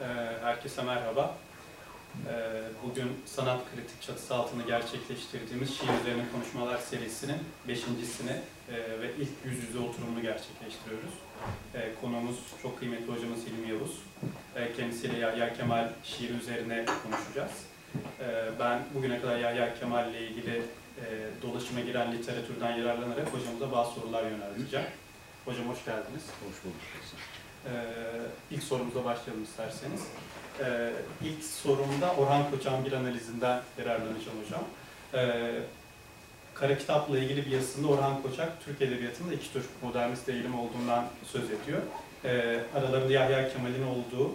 Ee, Herkese merhaba. Ee, Bugün sanat kritik çatısı altında gerçekleştirdiğimiz şiir konuşmalar serisinin beşincisini e, ve ilk yüz yüze oturumunu gerçekleştiriyoruz. Ee, Konuğumuz çok kıymetli hocamız Hilmi Yavuz. Kendisiyle Yahya Kemal şiir üzerine konuşacağız. Ben bugüne kadar Yahya Kemal ile ilgili e, dolaşıma giren literatürden yararlanarak hocamıza bazı sorular yönelteceğim. Hocam hoş geldiniz. Hoş bulduk. Ee, ilk sorumuza başlayalım isterseniz. Ee, ilk sorumda Orhan Koçak'ın bir analizinden yararlanacağım hocam. Ee, Kara Kitap'la ilgili bir yazısında Orhan Koçak, Türk Edebiyatı'nda iki tür modernist eğilim olduğundan söz ediyor. Aralarında Yahya Kemal'in olduğu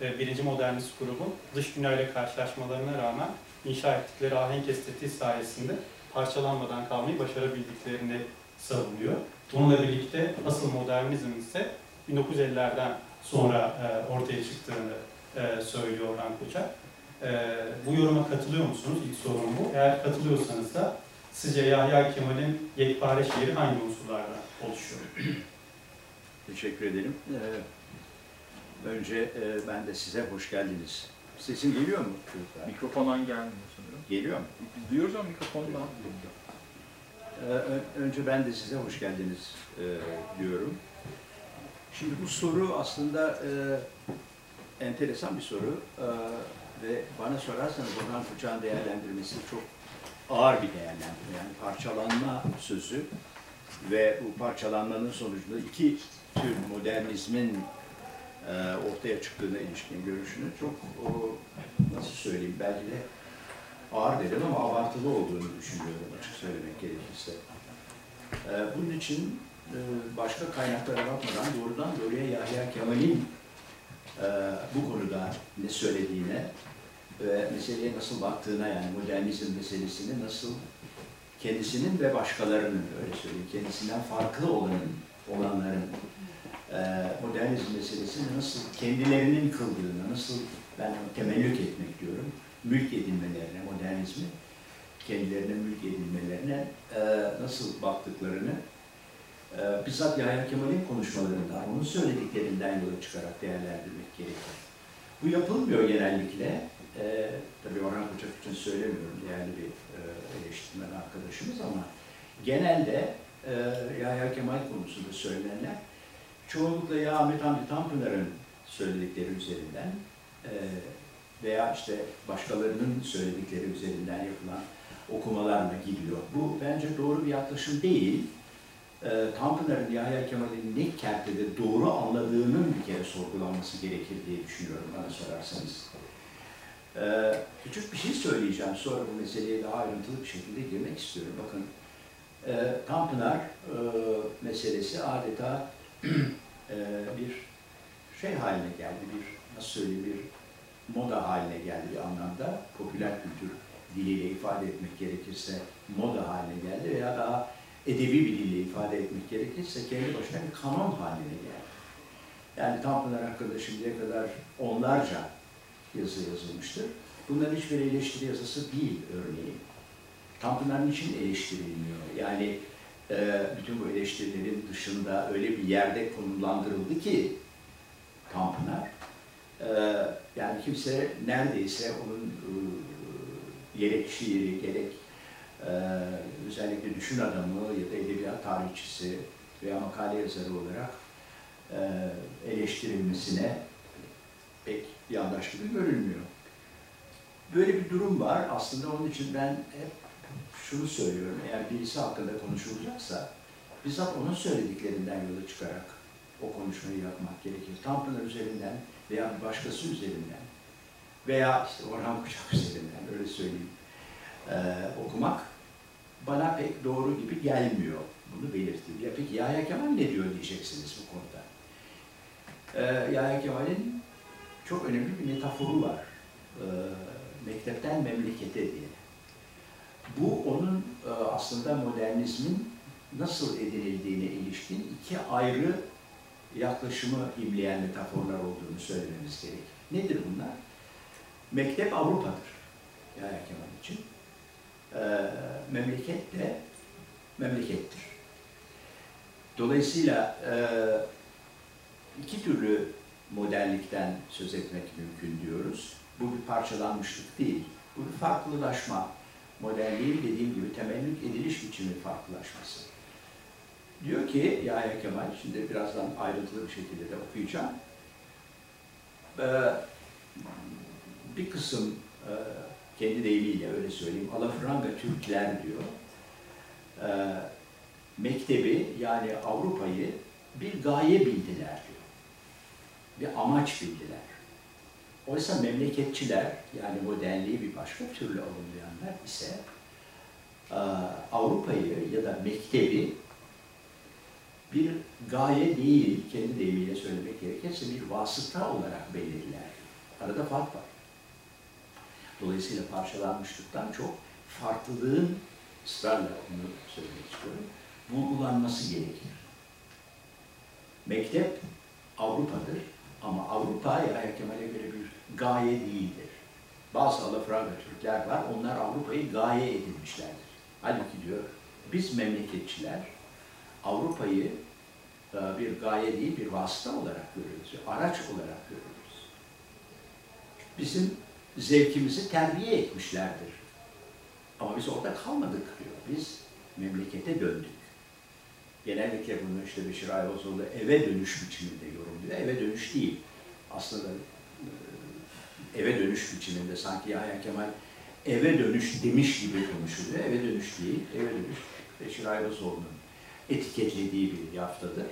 e, birinci modernist grubun dış dünyayla karşılaşmalarına rağmen inşa ettikleri ahenk estetiği sayesinde parçalanmadan kalmayı başarabildiklerini savunuyor. Bununla birlikte asıl modernizm ise 1950'lerden sonra e, ortaya çıktığını e, söylüyor Orhan Koçak. E, bu yoruma katılıyor musunuz? İlk sorun bu. Eğer katılıyorsanız da sizce Yahya Kemal'in yekpare şiiri hangi unsurlardan oluşuyor? Teşekkür ederim. Ee, önce e, ben de size hoş geldiniz. Sesim geliyor mu çocuklar? Mikrofondan gelmiyor sanırım. Geliyor mu? Biz duyuyoruz ama mikrofondan. Ee, önce ben de size hoş geldiniz e, diyorum. Şimdi bu soru aslında e, enteresan bir soru E, ve bana sorarsanız Orhan Koçak'ın değerlendirmesi çok ağır bir değerlendirme. Yani parçalanma sözü ve bu parçalanmanın sonucunda iki tür modernizmin e, ortaya çıktığına ilişkin görüşünü çok o, nasıl söyleyeyim belki de ağır dedim ama abartılı olduğunu düşünüyorum açık söylemek gerekirse. Ee, bunun için e, başka kaynaklara bakmadan doğrudan doğruya Yahya Kemal'in e, bu konuda ne söylediğine ve meseleye nasıl baktığına yani modernizm meselesini nasıl kendisinin ve başkalarının öyle söyleyeyim kendisinden farklı olanın olanların e, modernizm meselesini nasıl kendilerinin kıldığına nasıl ben temellük etmek diyorum mülk edinmelerine, modernizmi kendilerine mülk edinmelerine e, nasıl baktıklarını e, bizzat Yahya Kemal'in konuşmalarından, onun söylediklerinden yola çıkarak değerlendirmek gerekir. Bu yapılmıyor genellikle. E, tabii Orhan Koçak için söylemiyorum, değerli bir e, eleştirmen arkadaşımız ama genelde e, Yahya Kemal konusunda söylenenler çoğunlukla ya Ahmet Hamdi Tanpınar'ın söyledikleri üzerinden e, veya işte başkalarının söyledikleri üzerinden yapılan okumalarla gidiyor. Bu bence doğru bir yaklaşım değil. E, Tanpınar'ın Yahya Kemal'in ne kertede doğru anladığının bir kere sorgulanması gerekir diye düşünüyorum bana sorarsanız. E, küçük bir şey söyleyeceğim. Sonra bu meseleye daha ayrıntılı bir şekilde girmek istiyorum. Bakın e, Tanpınar e, meselesi adeta e, bir şey haline geldi. Bir nasıl söyleyeyim bir moda haline geldi bir anlamda. Popüler kültür diliyle ifade etmek gerekirse moda haline geldi veya daha edebi bir dille ifade etmek gerekirse kendi başına bir kanon haline geldi. Yani Tanpınar hakkında şimdiye kadar onlarca yazı yazılmıştır. Bunların hiçbir eleştiri yazısı değil örneğin. Tanpınar niçin eleştirilmiyor? Yani e, bütün bu eleştirilerin dışında öyle bir yerde konumlandırıldı ki Tanpınar, e, yani kimse neredeyse onun e, gerek şiiri, gerek e, özellikle düşün adamı ya da edebiyat tarihçisi veya makale yazarı olarak e, eleştirilmesine pek yandaş gibi görünmüyor. Böyle bir durum var. Aslında onun için ben hep şunu söylüyorum. Eğer birisi hakkında konuşulacaksa bizzat onun söylediklerinden yola çıkarak o konuşmayı yapmak gerekir. Tanpınar üzerinden veya bir başkası üzerinden veya işte Orhan Kuşak üzerinden öyle söyleyeyim e, okumak bana pek doğru gibi gelmiyor. Bunu belirteyim. Ya peki Yahya Kemal ne diyor diyeceksiniz bu konuda. E, Yahya Kemal'in çok önemli bir metaforu var. E, mektepten memlekete diye. Bu onun e, aslında modernizmin nasıl edinildiğine ilişkin iki ayrı yaklaşımı imleyen metaforlar olduğunu söylememiz gerek. Nedir bunlar? Mektep Avrupa'dır Yahya Kemal için. Ee, memleket de memlekettir. Dolayısıyla e, iki türlü modernlikten söz etmek mümkün diyoruz. Bu bir parçalanmışlık değil. Bu bir farklılaşma. Modernliğin dediğim gibi temellük ediliş biçimi farklılaşması. Diyor ki Yahya Kemal, şimdi birazdan ayrıntılı bir şekilde de okuyacağım. Ee, bir kısım e, kendi deyimiyle öyle söyleyeyim, alafranga Türkler diyor. Ee, mektebi yani Avrupa'yı bir gaye bildiler diyor. Bir amaç bildiler. Oysa memleketçiler yani modernliği bir başka türlü alımlayanlar ise e, Avrupa'yı ya da mektebi bir gaye değil, kendi deyimiyle söylemek gerekirse bir vasıta olarak belirler. Arada fark var. Dolayısıyla parçalanmışlıktan çok farklılığın ısrarla onu söylemek istiyorum, vurgulanması gerekir. Mektep Avrupa'dır ama Avrupa Yahya Kemal'e göre bir gaye değildir. Bazı alafranga Türkler var, onlar Avrupa'yı gaye edinmişlerdir. Halbuki diyor, biz memleketçiler Avrupa'yı e, bir gaye değil, bir vasıta olarak görüyoruz, araç olarak görüyoruz. Bizim zevkimizi terbiye etmişlerdir. Ama biz orada kalmadık diyor. Biz memlekete döndük. Genellikle bunu işte Beşir Ayvazoğlu eve dönüş biçiminde yorumluyor. Eve dönüş değil. Aslında e, eve dönüş biçiminde sanki Yahya Kemal eve dönüş demiş gibi konuşuluyor. Eve dönüş değil, eve dönüş Beşir Ayvazoğlu'nun etiketlediği bir yaftadır.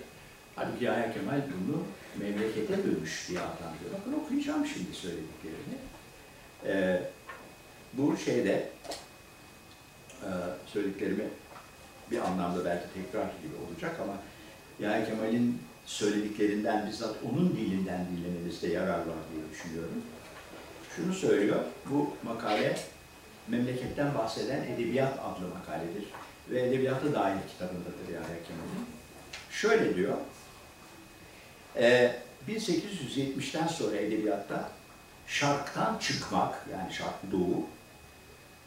Halbuki Yahya Kemal bunu memlekete dönüş diye adlandırıyor. Bakın okuyacağım şimdi söylediklerini. Ee, bu şeyde e, söylediklerimi bir anlamda belki tekrar gibi olacak ama Yahya Kemal'in söylediklerinden bizzat onun dilinden dinlemenizde yarar var diye düşünüyorum. Şunu söylüyor, bu makale memleketten bahseden Edebiyat adlı makaledir ve Edebiyatı dair kitabındadır Yahya Kemal'in. Şöyle diyor, e, 1870'ten sonra edebiyatta şarktan çıkmak, yani şark doğu,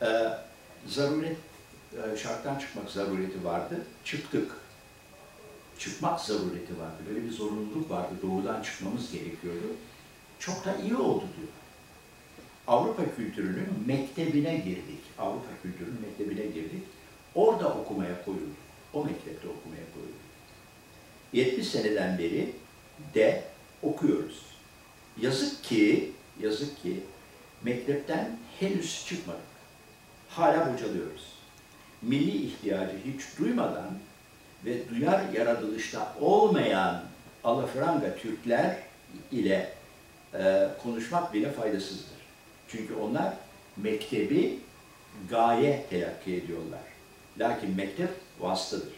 e, zaruret, e, şarktan çıkmak zarureti vardı. Çıktık. Çıkmak zarureti vardı. Böyle bir zorunluluk vardı. Doğudan çıkmamız gerekiyordu. Çok da iyi oldu diyor. Avrupa kültürünün mektebine girdik. Avrupa kültürünün mektebine girdik. Orada okumaya koyulduk. O mektepte okumaya koyulduk. 70 seneden beri de okuyoruz. Yazık ki, yazık ki mektepten henüz çıkmadık. Hala bocalıyoruz. Milli ihtiyacı hiç duymadan ve duyar yaratılışta olmayan alafranga Türkler ile e, konuşmak bile faydasızdır. Çünkü onlar mektebi gaye telakki ediyorlar. Lakin mektep vasıtadır.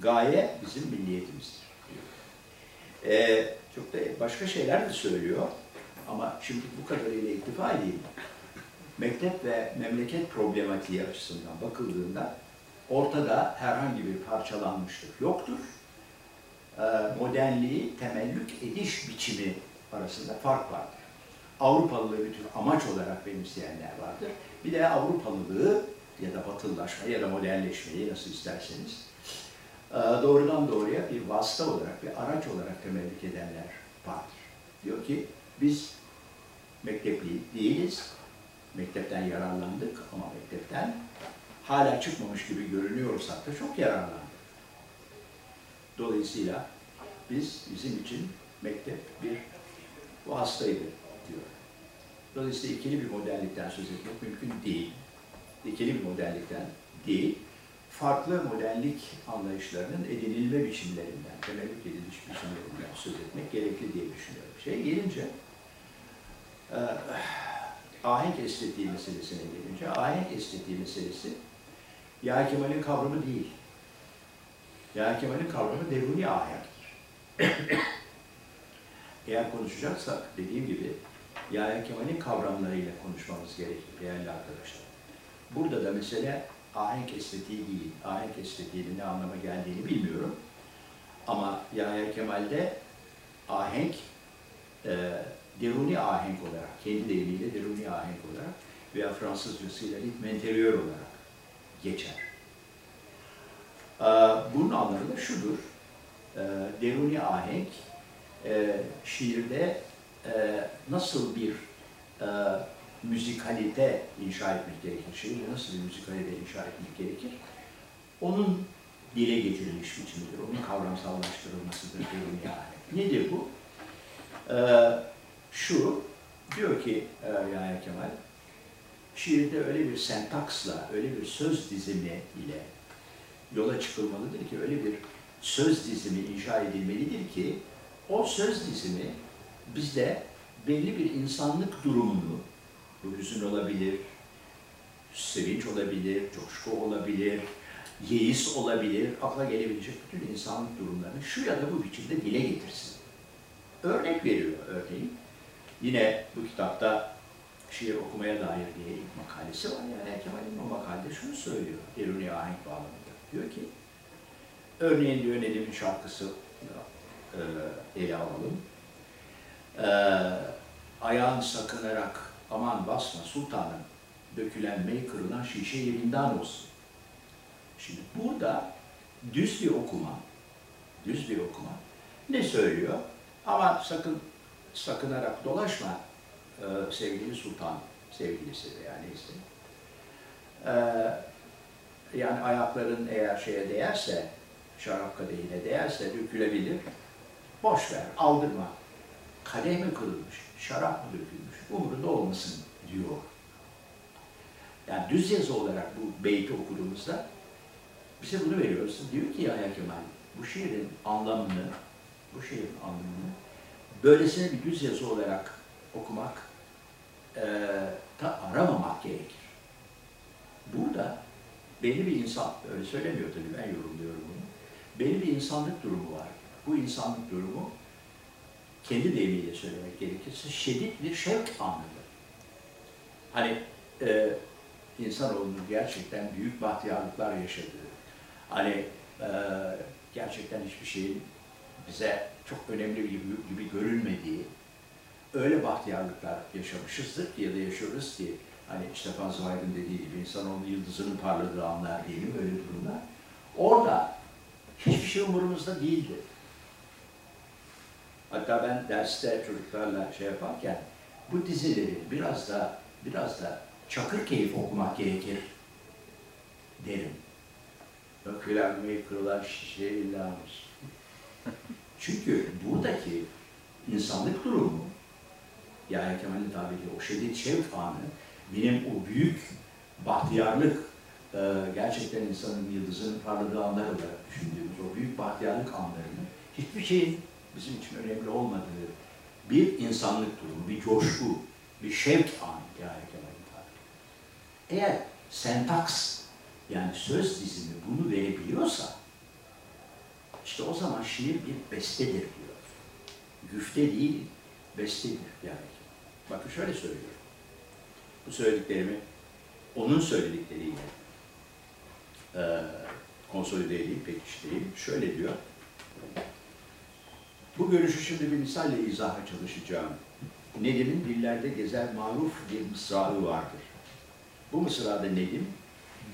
Gaye bizim milliyetimizdir. Diyor. E, çok da başka şeyler de söylüyor ama şimdi bu kadarıyla iktifa edeyim. Mektep ve memleket problematiği açısından bakıldığında ortada herhangi bir parçalanmışlık yoktur. E, modernliği temellük ediş biçimi arasında fark vardır. Avrupalılığı bir tür amaç olarak benimseyenler vardır. Bir de Avrupalılığı ya da batılılaşma ya da modernleşmeyi nasıl isterseniz e, doğrudan doğruya bir vasıta olarak, bir araç olarak temellük edenler vardır. Diyor ki biz mektepli değiliz, mektepten yararlandık ama mektepten hala çıkmamış gibi görünüyorsak da çok yararlandık. Dolayısıyla biz bizim için mektep bir vasıtaydı diyor. Dolayısıyla ikili bir modernlikten söz etmek mümkün değil. İkili bir modernlikten değil, farklı modernlik anlayışlarının edinilme biçimlerinden, temellük ediliş biçimlerinden söz etmek gerekli diye düşünüyorum. Şey gelince, e, ahenk estetiği meselesine gelince, ahenk estetiği meselesi Yahya Kemal'in kavramı değil. Yahya Kemal'in kavramı deruni ahenktir. Eğer konuşacaksak dediğim gibi Yahya Kemal'in kavramlarıyla konuşmamız gerekir değerli arkadaşlar. Burada da mesele ahenk estetiği değil. Ahenk estetiğinin ne anlama geldiğini bilmiyorum. Ama Yahya Kemal'de ahenk e, deruni ahenk olarak, kendi deyimiyle deruni ahenk olarak veya Fransızcasıyla ritme interior olarak geçer. E, bunun anlamı da şudur. E, deruni ahenk e, şiirde e, nasıl bir e, müzikalite inşa etmek gerekir, şiirde nasıl bir müzikalite inşa etmek gerekir, onun dile getirilmiş biçimidir, onun kavramsallaştırılmasıdır diyorum yani. Nedir bu? Şu, diyor ki e, Yahya Kemal, şiirde öyle bir sentaksla, öyle bir söz dizimi ile yola çıkılmalıdır ki, öyle bir söz dizimi inşa edilmelidir ki, o söz dizimi bizde belli bir insanlık durumunu, bu hüzün olabilir, sevinç olabilir, coşku olabilir, yeis olabilir, akla gelebilecek bütün insanlık durumlarını şu ya da bu biçimde dile getirsin. Örnek veriyor örneğin. Yine bu kitapta şiir okumaya dair diye ilk makalesi var. Yani Kemal'in o makalede şunu söylüyor. Deruni ahenk bağlamında. Diyor ki, örneğin diyor Nedim'in şarkısı e, ele alalım. E, ayağın sakınarak aman basma sultanım dökülen mey kırılan şişe yerinden olsun. Şimdi burada düz bir okuma, düz bir okuma ne söylüyor? Ama sakın sakınarak dolaşma e, sevgili sultan, sevgilisi veya neyse. E, yani ayakların eğer şeye değerse, şarap kadehine değerse dökülebilir. Boş ver, aldırma. Kadeh mi kırılmış, şarap mı dökülmüş, umurunda olmasın diyor. Yani düz yazı olarak bu beyti okuduğumuzda bize bunu veriyorsun. Diyor ki Yahya Kemal, bu şiirin anlamını, bu şiirin anlamını böylesine bir düz yazı olarak okumak, e, ta aramamak gerekir. Burada belli bir insan, öyle söylemiyor tabii ben yorumluyorum bunu, belli bir insanlık durumu var. Bu insanlık durumu kendi deyimiyle söylemek gerekirse şiddet bir şevk anıdır. Hani e, insanoğlunun gerçekten büyük bahtiyarlıklar yaşadığı, hani e, gerçekten hiçbir şeyin bize çok önemli gibi, gibi görünmediği, öyle bahtiyarlıklar yaşamışızdır ya da yaşıyoruz ki, hani Stefan Zweig'in dediği gibi insanoğlu yıldızının parladığı anlar diyelim, öyle durumlar. Orada hiçbir şey umurumuzda değildi. Hatta ben derste çocuklarla şey yaparken bu dizileri biraz da biraz da çakır keyif okumak gerekir derim. Ökülenmeyi kırılan şişe illalmış. Çünkü buradaki insanlık durumu, yani Kemal'in tabiriyle o şiddet şevk anı, benim o büyük bahtiyarlık, e, gerçekten insanın yıldızının parladığı anlar olarak düşündüğümüz o büyük bahtiyarlık anlarını hiçbir şeyin bizim için önemli olmadığı bir insanlık durumu, bir coşku, bir şevk anı yani Kemal'in tabiriyle. Eğer sentaks yani söz dizimi bunu verebiliyorsa işte o zaman şiir bir bestedir diyor. Güfte değil, bestedir yani. Bakın şöyle söylüyorum. Bu söylediklerimi onun söyledikleriyle e, konsolide edeyim, pekiştireyim. Şöyle diyor. Bu görüşü şimdi bir misalle izaha çalışacağım. Nedim'in dillerde gezer maruf bir mısrağı vardır. Bu mısrada Nedim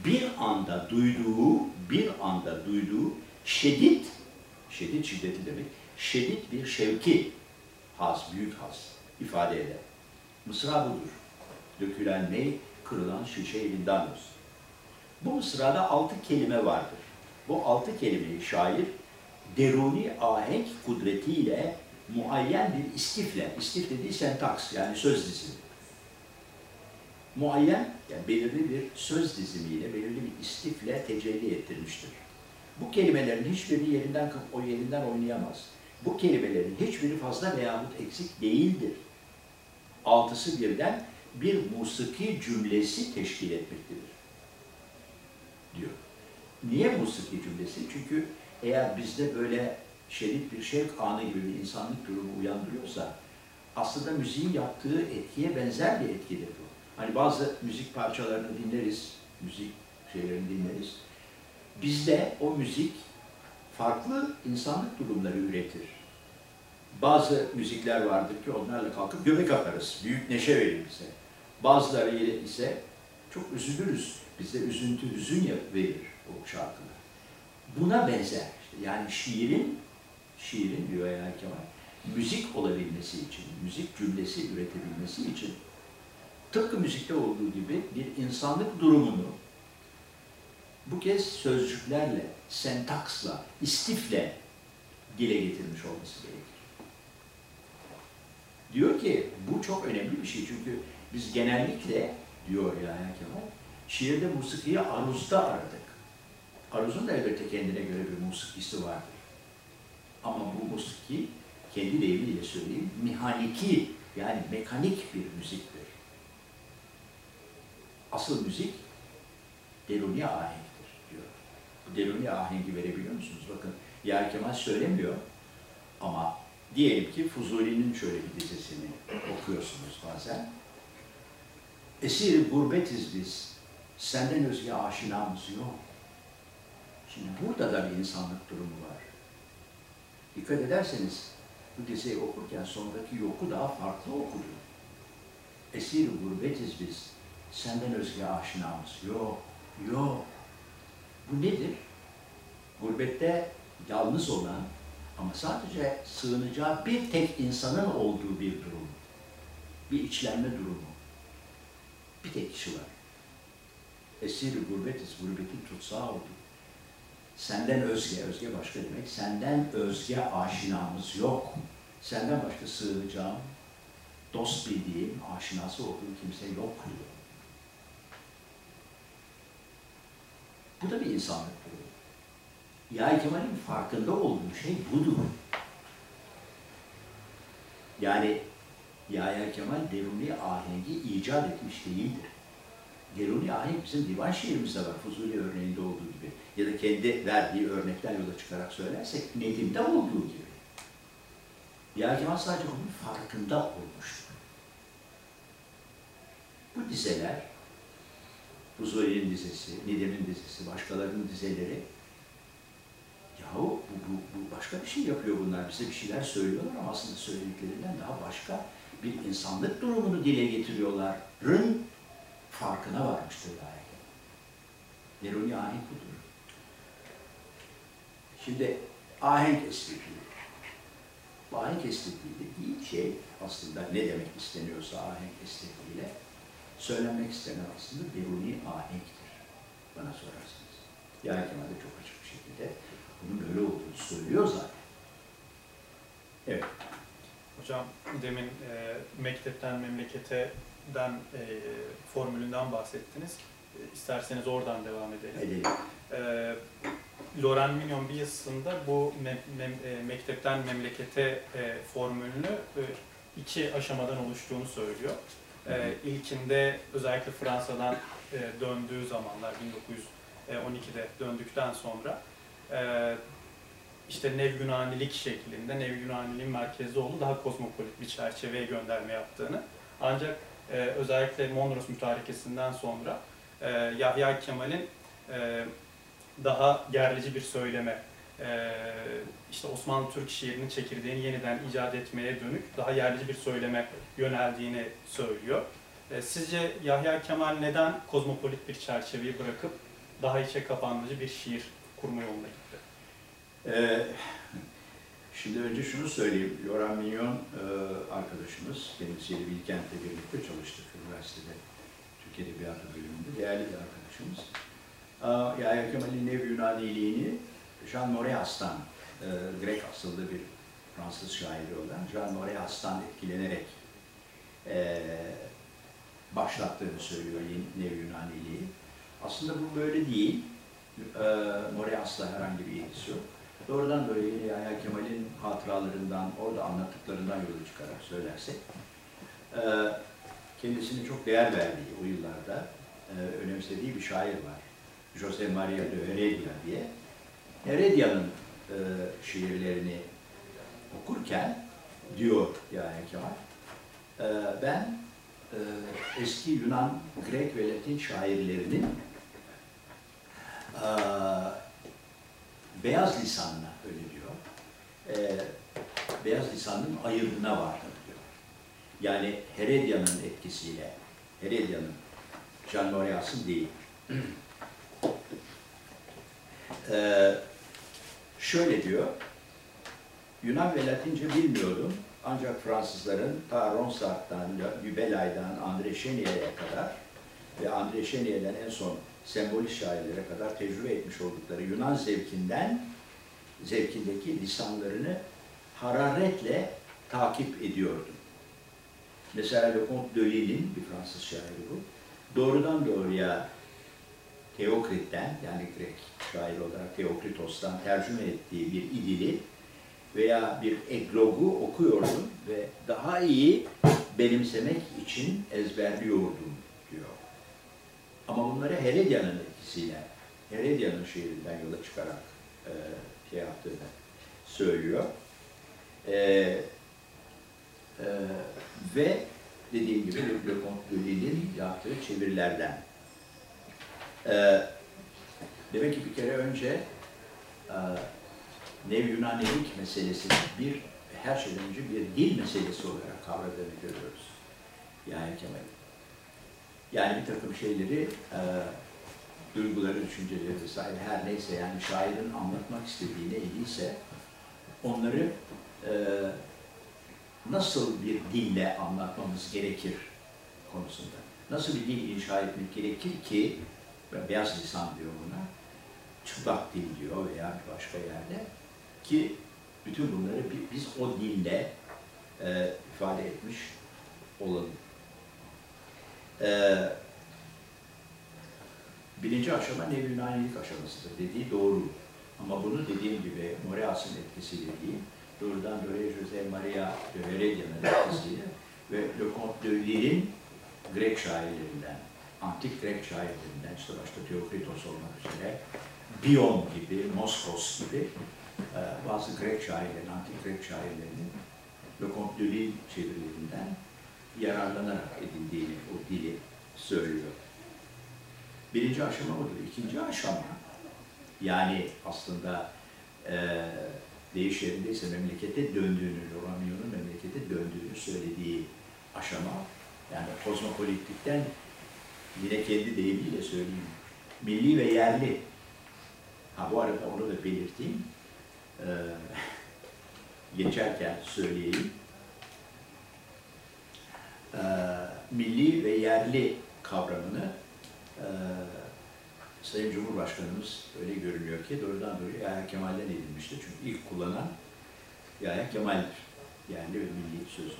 bir anda duyduğu, bir anda duyduğu şiddet, şiddet şiddeti demek, şiddet bir şevki, haz, büyük haz ifade eder. Mısra budur. Dökülen ney, kırılan şişe elinden olsun. Bu mısrada altı kelime vardır. Bu altı kelimeyi şair deruni ahenk kudretiyle muayyen bir istifle, istif dediği sentaks yani söz dizimi. Muayyen, yani belirli bir söz dizimiyle, belirli bir istifle tecelli ettirmiştir. Bu kelimelerin hiçbiri yerinden, o yerinden oynayamaz. Bu kelimelerin hiçbiri fazla veyahut eksik değildir. Altısı birden bir musiki cümlesi teşkil etmektedir. Diyor. Niye musiki cümlesi? Çünkü eğer bizde böyle şerit bir şevk anı gibi bir insanlık durumu uyandırıyorsa aslında müziğin yaptığı etkiye benzer bir etkidir bu. Hani bazı müzik parçalarını dinleriz, müzik şeylerini dinleriz. Bizde o müzik farklı insanlık durumları üretir. Bazı müzikler vardır ki onlarla kalkıp göbek atarız, büyük neşe verir bize. Bazıları ise çok üzülürüz, bize üzüntü, hüzün verir o şarkılar. Buna benzer. Yani şiirin, şiirin diyor yani Kemal, müzik olabilmesi için, müzik cümlesi üretebilmesi için tıpkı müzikte olduğu gibi bir insanlık durumunu bu kez sözcüklerle, sentaksla, istifle dile getirmiş olması gerekir. Diyor ki bu çok önemli bir şey çünkü biz genellikle diyor Yahya Kemal, şiirde musikiyi aruzda aradık. Aruzun da elbette kendine göre bir musikisi vardır. Ama bu musiki kendi deyimiyle söyleyeyim, mihaniki yani mekanik bir müziktir. Asıl müzik deruni diyor. Bu deruni ahengi verebiliyor musunuz? Bakın Yahya Kemal söylemiyor ama diyelim ki Fuzuli'nin şöyle bir dizesini okuyorsunuz bazen. Esir gurbetiz biz, senden özge aşinamız yok. Şimdi burada da bir insanlık durumu var. Dikkat ederseniz bu dizeyi okurken sondaki yoku daha farklı okudu. Esir gurbetiz biz, senden özge aşinamız yok, yok. Bu nedir? Gurbette yalnız olan ama sadece sığınacağı bir tek insanın olduğu bir durum. Bir içlenme durumu. Bir tek kişi var. Esir gurbetiz, gurbetin tutsağı oldu. Senden özge, özge başka demek, senden özge aşinamız yok. Senden başka sığınacağım, dost bildiğim, aşinası olduğum kimse yok diyor. Bu da bir insanlık durumu. Yahya Kemal'in farkında olduğu şey budur. Yani Yahya Kemal deruni ahengi icat etmiş değildir. Deruni ahenk bizim divan şiirimizde var, Fuzuli örneğinde olduğu gibi. Ya da kendi verdiği örnekten yola çıkarak söylersek, Nedim'de olduğu gibi. Yahya Kemal sadece bunun farkında olmuştur. Bu dizeler, Fuzuli'nin dizesi, Nedim'in dizesi, başkalarının dizeleri, yahu bu, bu, bu başka bir şey yapıyor bunlar, bize bir şeyler söylüyorlar ama aslında söylediklerinden daha başka bir insanlık durumunu dile getiriyorların farkına varmıştır Yahya Kemal. Neroni ahenk budur. Şimdi ahenk estetiği. Bu ahenk estetiği dediği şey aslında ne demek isteniyorsa ahenk estetiğiyle söylenmek istenen aslında deruni ahenktir. Bana sorarsanız. Yahya Kemal de çok açık bir şekilde bunun böyle olduğunu söylüyor zaten. Evet. Hocam demin e, mektepten memleketeden e, formülünden bahsettiniz. E, İsterseniz oradan devam edelim. Edelim. E, Loren Mignon bir yazısında bu me- mem- e, mektepten memlekete e, formülünü e, iki aşamadan oluştuğunu söylüyor. E, ilkinde özellikle Fransa'dan e, döndüğü zamanlar 1912'de döndükten sonra e, işte Nev Yunanilik şeklinde, Nev Yunaniliğin merkezli olduğu daha kozmopolit bir çerçeveye gönderme yaptığını. Ancak e, özellikle Mondros mütarekesinden sonra e, Yahya Kemal'in e, daha gerlici bir söyleme, işte Osmanlı Türk şiirinin çekirdeğini yeniden icat etmeye dönük daha yerlici bir söyleme yöneldiğini söylüyor. E, sizce Yahya Kemal neden kozmopolit bir çerçeveyi bırakıp daha içe kapanmacı bir şiir kurma yoluna gitti? Ee, şimdi önce şunu söyleyeyim. Yoran Minyon e, arkadaşımız, kendisiyle Bilkent'le birlikte çalıştık üniversitede. Türk Edebiyatı bölümünde. Değerli bir arkadaşımız. Yahya Kemal'in Nev Yunaniliğini Jean Moreas'tan, e, Grek asıllı bir Fransız şairi olan Jean Moreas'tan etkilenerek e, başlattığını söylüyor Nev Yunaniliği. Aslında bu böyle değil. E, Moreas'la herhangi bir ilgisi yok. Doğrudan böyle Yahya Kemal'in hatıralarından, orada anlattıklarından yola çıkarak söylersek, e, kendisine çok değer verdiği o yıllarda e, önemsediği bir şair var. José María de Heredia diye. Heredia'nın e, şiirlerini okurken diyor Yahya Kemal, e, ben e, eski Yunan, Grek ve Latin şairlerinin e, beyaz lisanına öyle diyor. E, beyaz lisanın ayırdına vardım diyor. Yani Heredia'nın etkisiyle, Heredia'nın, Jean Moreas'ın değil. e, şöyle diyor, Yunan ve Latince bilmiyordum. Ancak Fransızların ta Ronsard'dan, Gübelay'dan, André Chénier'e kadar ve André Chénier'den en son sembolist şairlere kadar tecrübe etmiş oldukları Yunan zevkinden, zevkindeki lisanlarını hararetle takip ediyordum. Mesela Le Comte de Lille'in, bir Fransız şairi bu, doğrudan doğruya Teokrit'ten, yani Grek şair olarak Teokritos'tan tercüme ettiği bir idili veya bir eglogu okuyordum ve daha iyi benimsemek için ezberliyordum diyor. Ama bunları Heredia'nın etkisiyle, Heredia'nın şiirinden yola çıkarak e, şey yaptığını söylüyor. E, e, ve dediğim gibi Le Comte de yaptığı çevirilerden. E, demek ki bir kere önce e, Nev Yunanilik meselesini bir her şeyden önce bir dil meselesi olarak kavradığını görüyoruz. Yani Kemal. Yani bir takım şeyleri, e, duyguları, düşünceleri vesaire her neyse yani şairin anlatmak istediği neyse onları e, nasıl bir dille anlatmamız gerekir konusunda. Nasıl bir dil inşa etmek gerekir ki, beyaz lisan diyor buna, çıplak dil diyor veya başka yerde ki bütün bunları biz o dille e, ifade etmiş olalım. E, birinci aşama ne Yunanilik aşamasıdır dediği doğru. Ama bunu dediğim gibi Moreas'ın etkisiyle değil, doğrudan doğruya Jose Maria de Heredia'nın etkisiyle ve Le Comte de Lille'in Grek şairlerinden, antik Grek şairlerinden, işte başta Theokritos olmak üzere, Bion gibi, Moskos gibi e, bazı Grek şairlerin, antik Grek şairlerinin Le Comte çevirilerinden yararlanarak edindiğini, o dili söylüyor. Birinci aşama budur. İkinci aşama, yani aslında e, deyiş yerindeyse memlekete döndüğünü, Romanyon'un memlekete döndüğünü söylediği aşama, yani kozmopolitikten yine kendi deyimiyle söyleyeyim, milli ve yerli. Ha bu arada onu da belirteyim. Ee, geçerken söyleyeyim. Ee, milli ve yerli kavramını e, Sayın Cumhurbaşkanımız öyle görünüyor ki doğrudan doğruya Yahya Kemal'den edilmişti. Çünkü ilk kullanan Yahya Kemal'dir. Yerli ve milli sözü.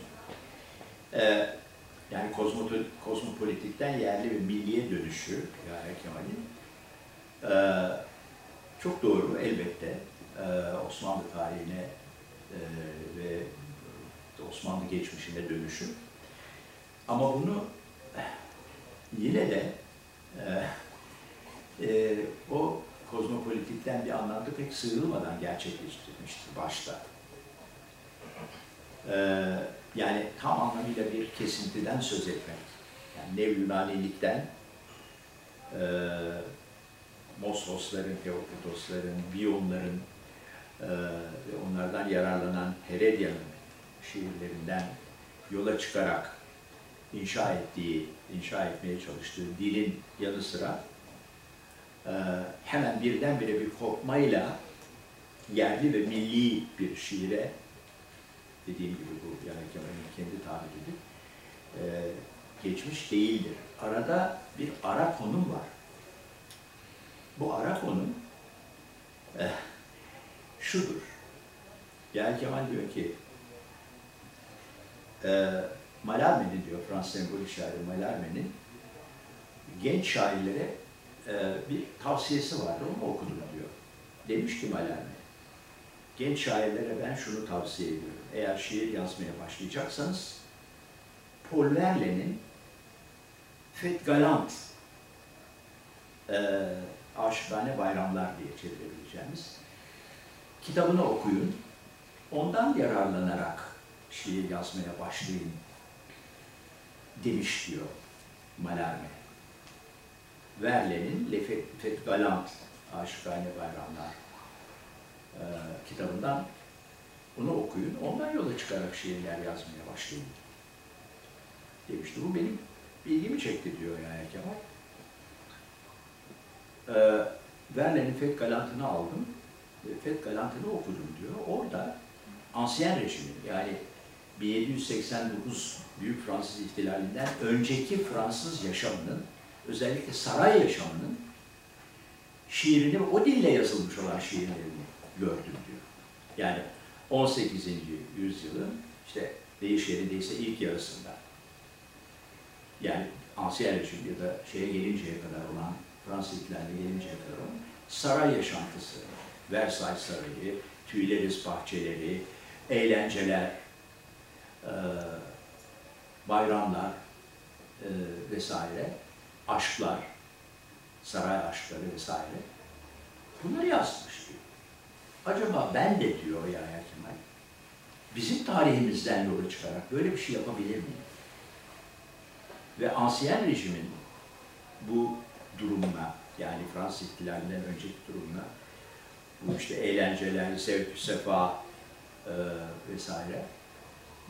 Ee, yani kozmopolitikten yerli ve milliye dönüşü Yahya Kemal'in ee, çok doğru elbette ee, Osmanlı tarihine e, ve Osmanlı geçmişine dönüşü. Ama bunu yine de e, e, o kozmopolitikten bir anlamda pek sıyrılmadan gerçekleştirmiştir başta. E, yani tam anlamıyla bir kesintiden söz etmek. Yani Nev Yunanilikten e, Moskosların, Teokritosların, Biyonların e, ve onlardan yararlanan Heredia'nın şiirlerinden yola çıkarak inşa ettiği, inşa etmeye çalıştığı dilin yanı sıra e, hemen birdenbire bir kopmayla yerli ve milli bir şiire dediğim gibi bu yani Kemal'in kendi tabiridir e, geçmiş değildir. Arada bir ara konum var. Bu ara konum eh, şudur. Yani Kemal diyor ki e, Malarme'nin diyor Fransız sembolik şairi Malarme'nin genç şairlere e, bir tavsiyesi vardı. Onu okudum diyor. Demiş ki Malarme genç şairlere ben şunu tavsiye ediyorum. Eğer şiir yazmaya başlayacaksanız Paul Verlaine'in Fet Galant e, Aşıkane Bayramlar diye çevirebileceğimiz kitabını okuyun. Ondan yararlanarak şiir yazmaya başlayın demiş diyor Malarme. Verlaine'in Le Fet Galant Aşıkane Bayramlar e, kitabından bunu okuyun. Ondan yola çıkarak şiirler yazmaya başlayın demişti. Bu benim ilgimi çekti diyor yani Kemal. Ee, Verlaine'in Fet Galant'ını aldım. Fet Galant'ını okudum diyor. Orada Ansiyen rejimin yani 1789 Büyük Fransız İhtilalinden önceki Fransız yaşamının, özellikle saray yaşamının şiirini o dille yazılmış olan şiirlerini gördüm diyor. Yani 18. yüzyılın işte deyiş yerindeyse ilk yarısında yani Ansiyen rejim ya da şeye gelinceye kadar olan Fransız ihtilaline gelinceye kadar olan saray yaşantısı, Versailles Sarayı, Tuileries bahçeleri, eğlenceler, e, bayramlar e, vesaire, aşklar, saray aşkları vesaire. Bunları yazmış. Acaba ben de diyor Yahya Kemal, bizim tarihimizden yola çıkarak böyle bir şey yapabilir miyim? Ve Ansiyen rejimin bu durumuna, yani Fransız ihtilalinden önceki durumuna, bu işte eğlenceler, zevk, sefa e, vesaire,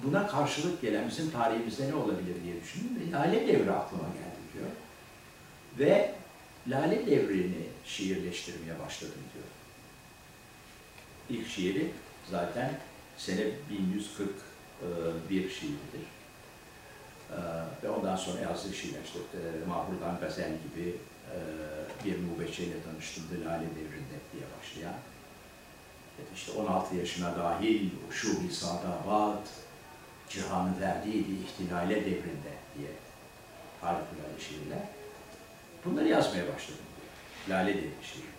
buna karşılık gelen bizim tarihimizde ne olabilir diye düşündüm ve Lale Devri aklıma geldi diyor. Ve Lale Devri'ni şiirleştirmeye başladım diyor. İlk şiiri zaten sene 1141 şiiridir. Ee, ve ondan sonra yazdığı şiirler işte e, Mahmurdan Gazel gibi e, bir mubeçeyle tanıştım da Lale Devri'nde diye başlayan. İşte 16 yaşına dahil şu sadabat, cihanı verdiydi ihtilale devrinde diye harikulade şiirler. Bunları yazmaya başladım. Lale Devri şiiri.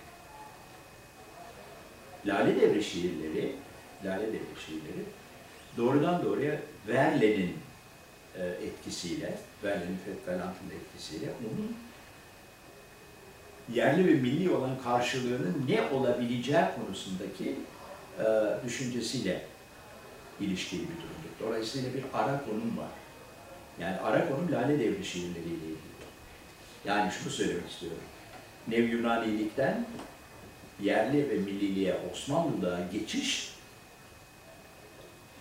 Lale Devri şiirleri, Lale Devri şiirleri doğrudan doğruya Verlaine'in e, etkisiyle, Verlaine'in Fetkalant'ın etkisiyle onun yerli ve milli olan karşılığının ne olabileceği konusundaki e, düşüncesiyle ilişkili bir durumdur. Dolayısıyla bir ara konum var. Yani ara konum Lale Devri şiirleriyle ilgili. Yani şunu söylemek istiyorum. Nev Yunanilikten yerli ve milliliğe, Osmanlı'da geçiş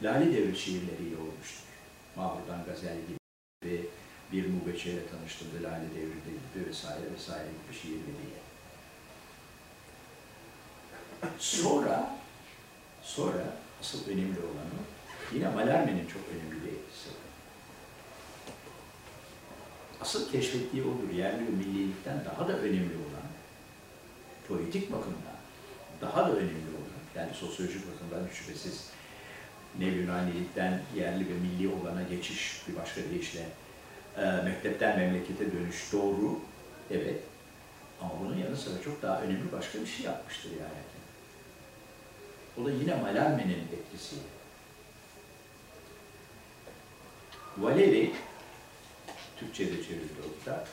Lale Devri şiirleriyle olmuştur. Mahmurdan Gazel gibi bir mubeçeyle tanıştırdı Lale Devri'de gibi vesaire vesaire gibi şiirleriyle. Sonra, sonra asıl önemli olanı yine Malerme'nin çok önemli bir etkisi. Asıl keşfettiği odur. Yerli ve millilikten daha da önemli olan, politik bakımdan daha da önemli olan, yani sosyolojik bakımdan şüphesiz ne Yunanilikten yerli ve milli olana geçiş bir başka deyişle e, mektepten memlekete dönüş doğru, evet. Ama bunun yanı sıra çok daha önemli başka bir şey yapmıştır yani. O da yine Malerme'nin etkisi. Valeri, Türkçe'de çevrildi o kitap,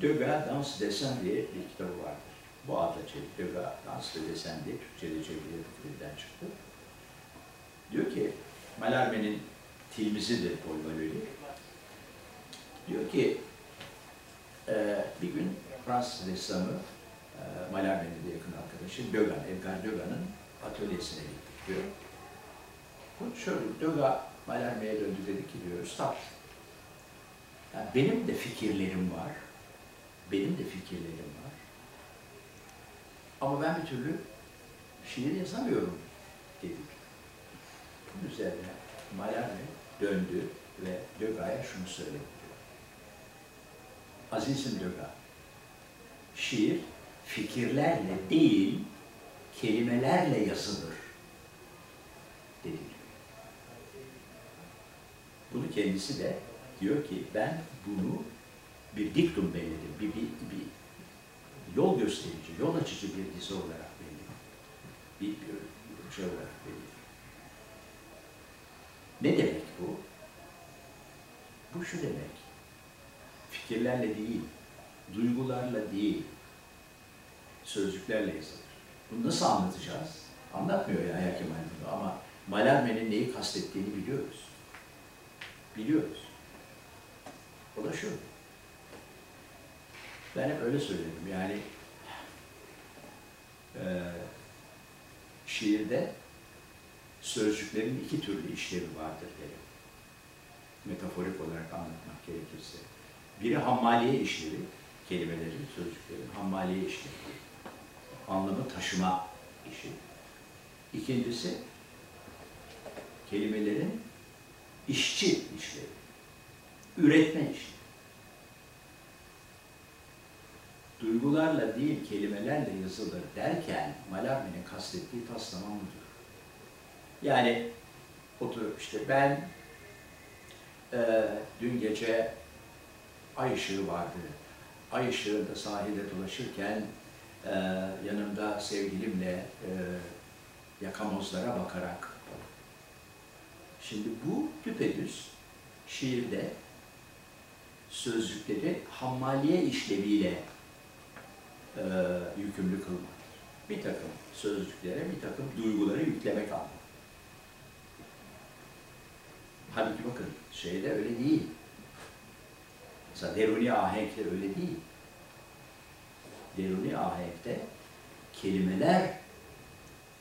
Döga Dans Desen diye bir kitabı vardır. Bu adla Dans ve Desen diye Türkçe'de çevrildi, Türkçe'den çıktı. Diyor ki, Malerme'nin tilmizidir Paul Valéry. Diyor ki, e, bir gün Fransız ressamı, e, Malerme'nin de yakın arkadaşı, Dögan, Edgar Dögan'ın atölyesine gittik diyor. Bu şöyle, Döga Malerme'ye döndü dedi ki diyor, Üstad, yani benim de fikirlerim var, benim de fikirlerim. Ama ben bir türlü şiir yazamıyorum dedik. Bunun üzerine Malerme döndü ve Döga'ya şunu söyledi. Azizim Döga, şiir fikirlerle değil, kelimelerle yazılır dedi. Bunu kendisi de diyor ki ben bunu bir diktum belirledim, bir, bir, bir yol gösterici, yol açıcı bir dizi olarak belirledim. Bir, bir, şey olarak belirledim. Ne demek bu? Bu şu demek, fikirlerle değil, duygularla değil, sözcüklerle yazılır. Bunu nasıl anlatacağız? Anlatmıyor ya Yahya Kemal bunu ama Malerme'nin neyi kastettiğini biliyoruz. Biliyoruz. O da şu. Ben hep öyle söyledim. Yani e, şiirde sözcüklerin iki türlü işlevi vardır derim. Metaforik olarak anlatmak gerekirse. Biri hammaliye işlevi, kelimelerin, sözcüklerin hammaliye işlevi. Anlamı taşıma işi. İkincisi kelimelerin işçi işlevi, üretme işi. Duygularla değil kelimelerle yazılır derken Mallarmé'nin kastettiği tas tamam budur. Yani oturup işte ben eee, dün gece ay ışığı vardı. Ay ışığında sahilde dolaşırken eee, yanımda sevgilimle eee, yakamozlara bakarak. Şimdi bu düpedüz şiirde sözcükleri hammaliye işleviyle eee, yükümlü kılmak. Bir takım sözcüklere bir takım duyguları yüklemek anlamı. Halbuki bakın şeyde öyle değil. Mesela Deruni ahenkte öyle değil. Deruni ahenkte kelimeler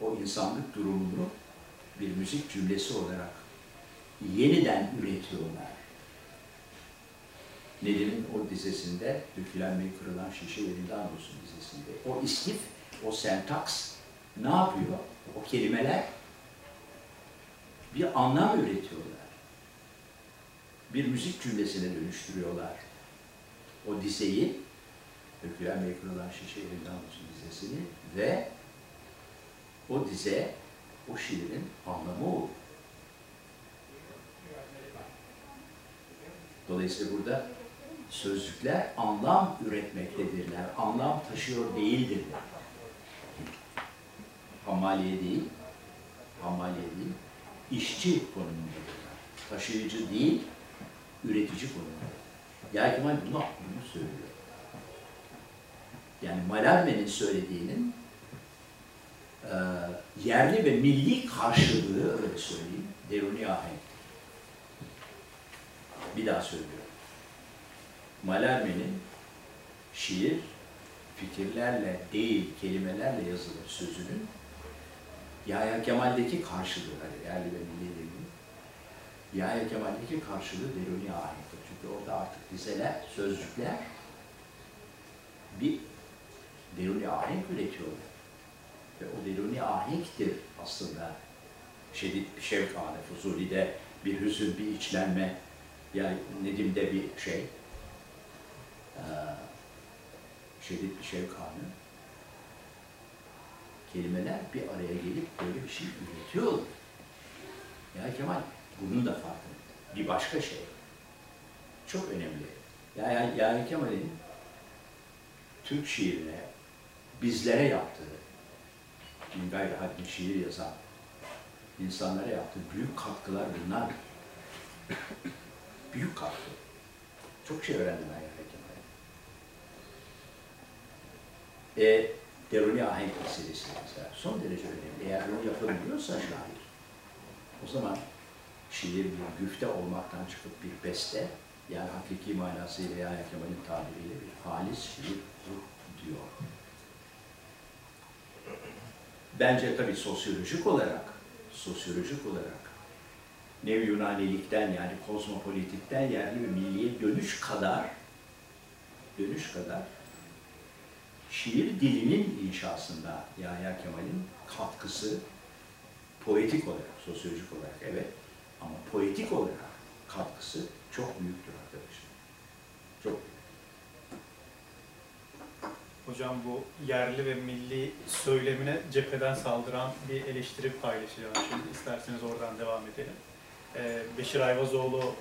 o insanlık durumunu bir müzik cümlesi olarak yeniden üretiyorlar. Nedim'in o dizesinde, dökülen ve kırılan şişe elinden olsun dizesinde. O istif, o sentaks ne yapıyor? O kelimeler bir anlam üretiyorlar. Bir müzik cümlesine dönüştürüyorlar. O dizeyi, dökülen ve kırılan şişe elinden olsun dizesini ve o dize, o şiirin anlamı olur. Dolayısıyla burada sözcükler anlam üretmektedirler. Anlam taşıyor değildirler. Hammaliye değil, hammaliye değil, işçi konumundadırlar. Taşıyıcı değil, üretici konumunda. Yani Kemal bunu, bunu söylüyor. Yani Mallarmé'nin söylediğinin e, yerli ve milli karşılığı öyle söyleyeyim, deruni ahenk. Bir daha söylüyorum. Mallarmé'nin şiir, fikirlerle değil, kelimelerle yazılır sözünün Yahya Kemal'deki karşılığı, hani yerli ve milli dediğim, Yahya Kemal'deki karşılığı deruni ahenktir. Çünkü orada artık dizeler, sözcükler bir deruni ahenk üretiyorlar. Ve o deruni ahenktir aslında şiddet bir şevk Fuzuli'de bir hüzün, bir içlenme, yani Nedim'de bir şey, eee, şiddet bir şevk anı. Kelimeler bir araya gelip böyle bir şey üretiyor. Ya Kemal bunun da farkında. Bir başka şey. Çok önemli. Ya, ya, yani Kemal'in Türk şiirine, bizlere yaptığı, min gayri şiir yazan insanlara yaptığı büyük katkılar bunlar. büyük katkı. Çok şey öğrendim ben yani Kemal'e. E, deruni ahenk meselesi mesela son derece önemli. Eğer bunu yapabiliyorsa şair, o zaman şiir bir güfte olmaktan çıkıp bir beste, yani hakiki manasıyla Yahya Kemal'in tabiriyle bir halis şiir diyor. Bence tabii sosyolojik olarak, sosyolojik olarak Nev Yunanilikten yani kozmopolitikten yerli ve milliye dönüş kadar dönüş kadar şiir dilinin inşasında Yahya Kemal'in katkısı poetik olarak, sosyolojik olarak evet ama poetik olarak katkısı çok büyüktür arkadaşlar. Çok büyük. Hocam bu yerli ve milli söylemine cepheden saldıran bir eleştiri paylaşacağım şimdi. İsterseniz oradan devam edelim. Ee, Beşir Ayvazoğlu,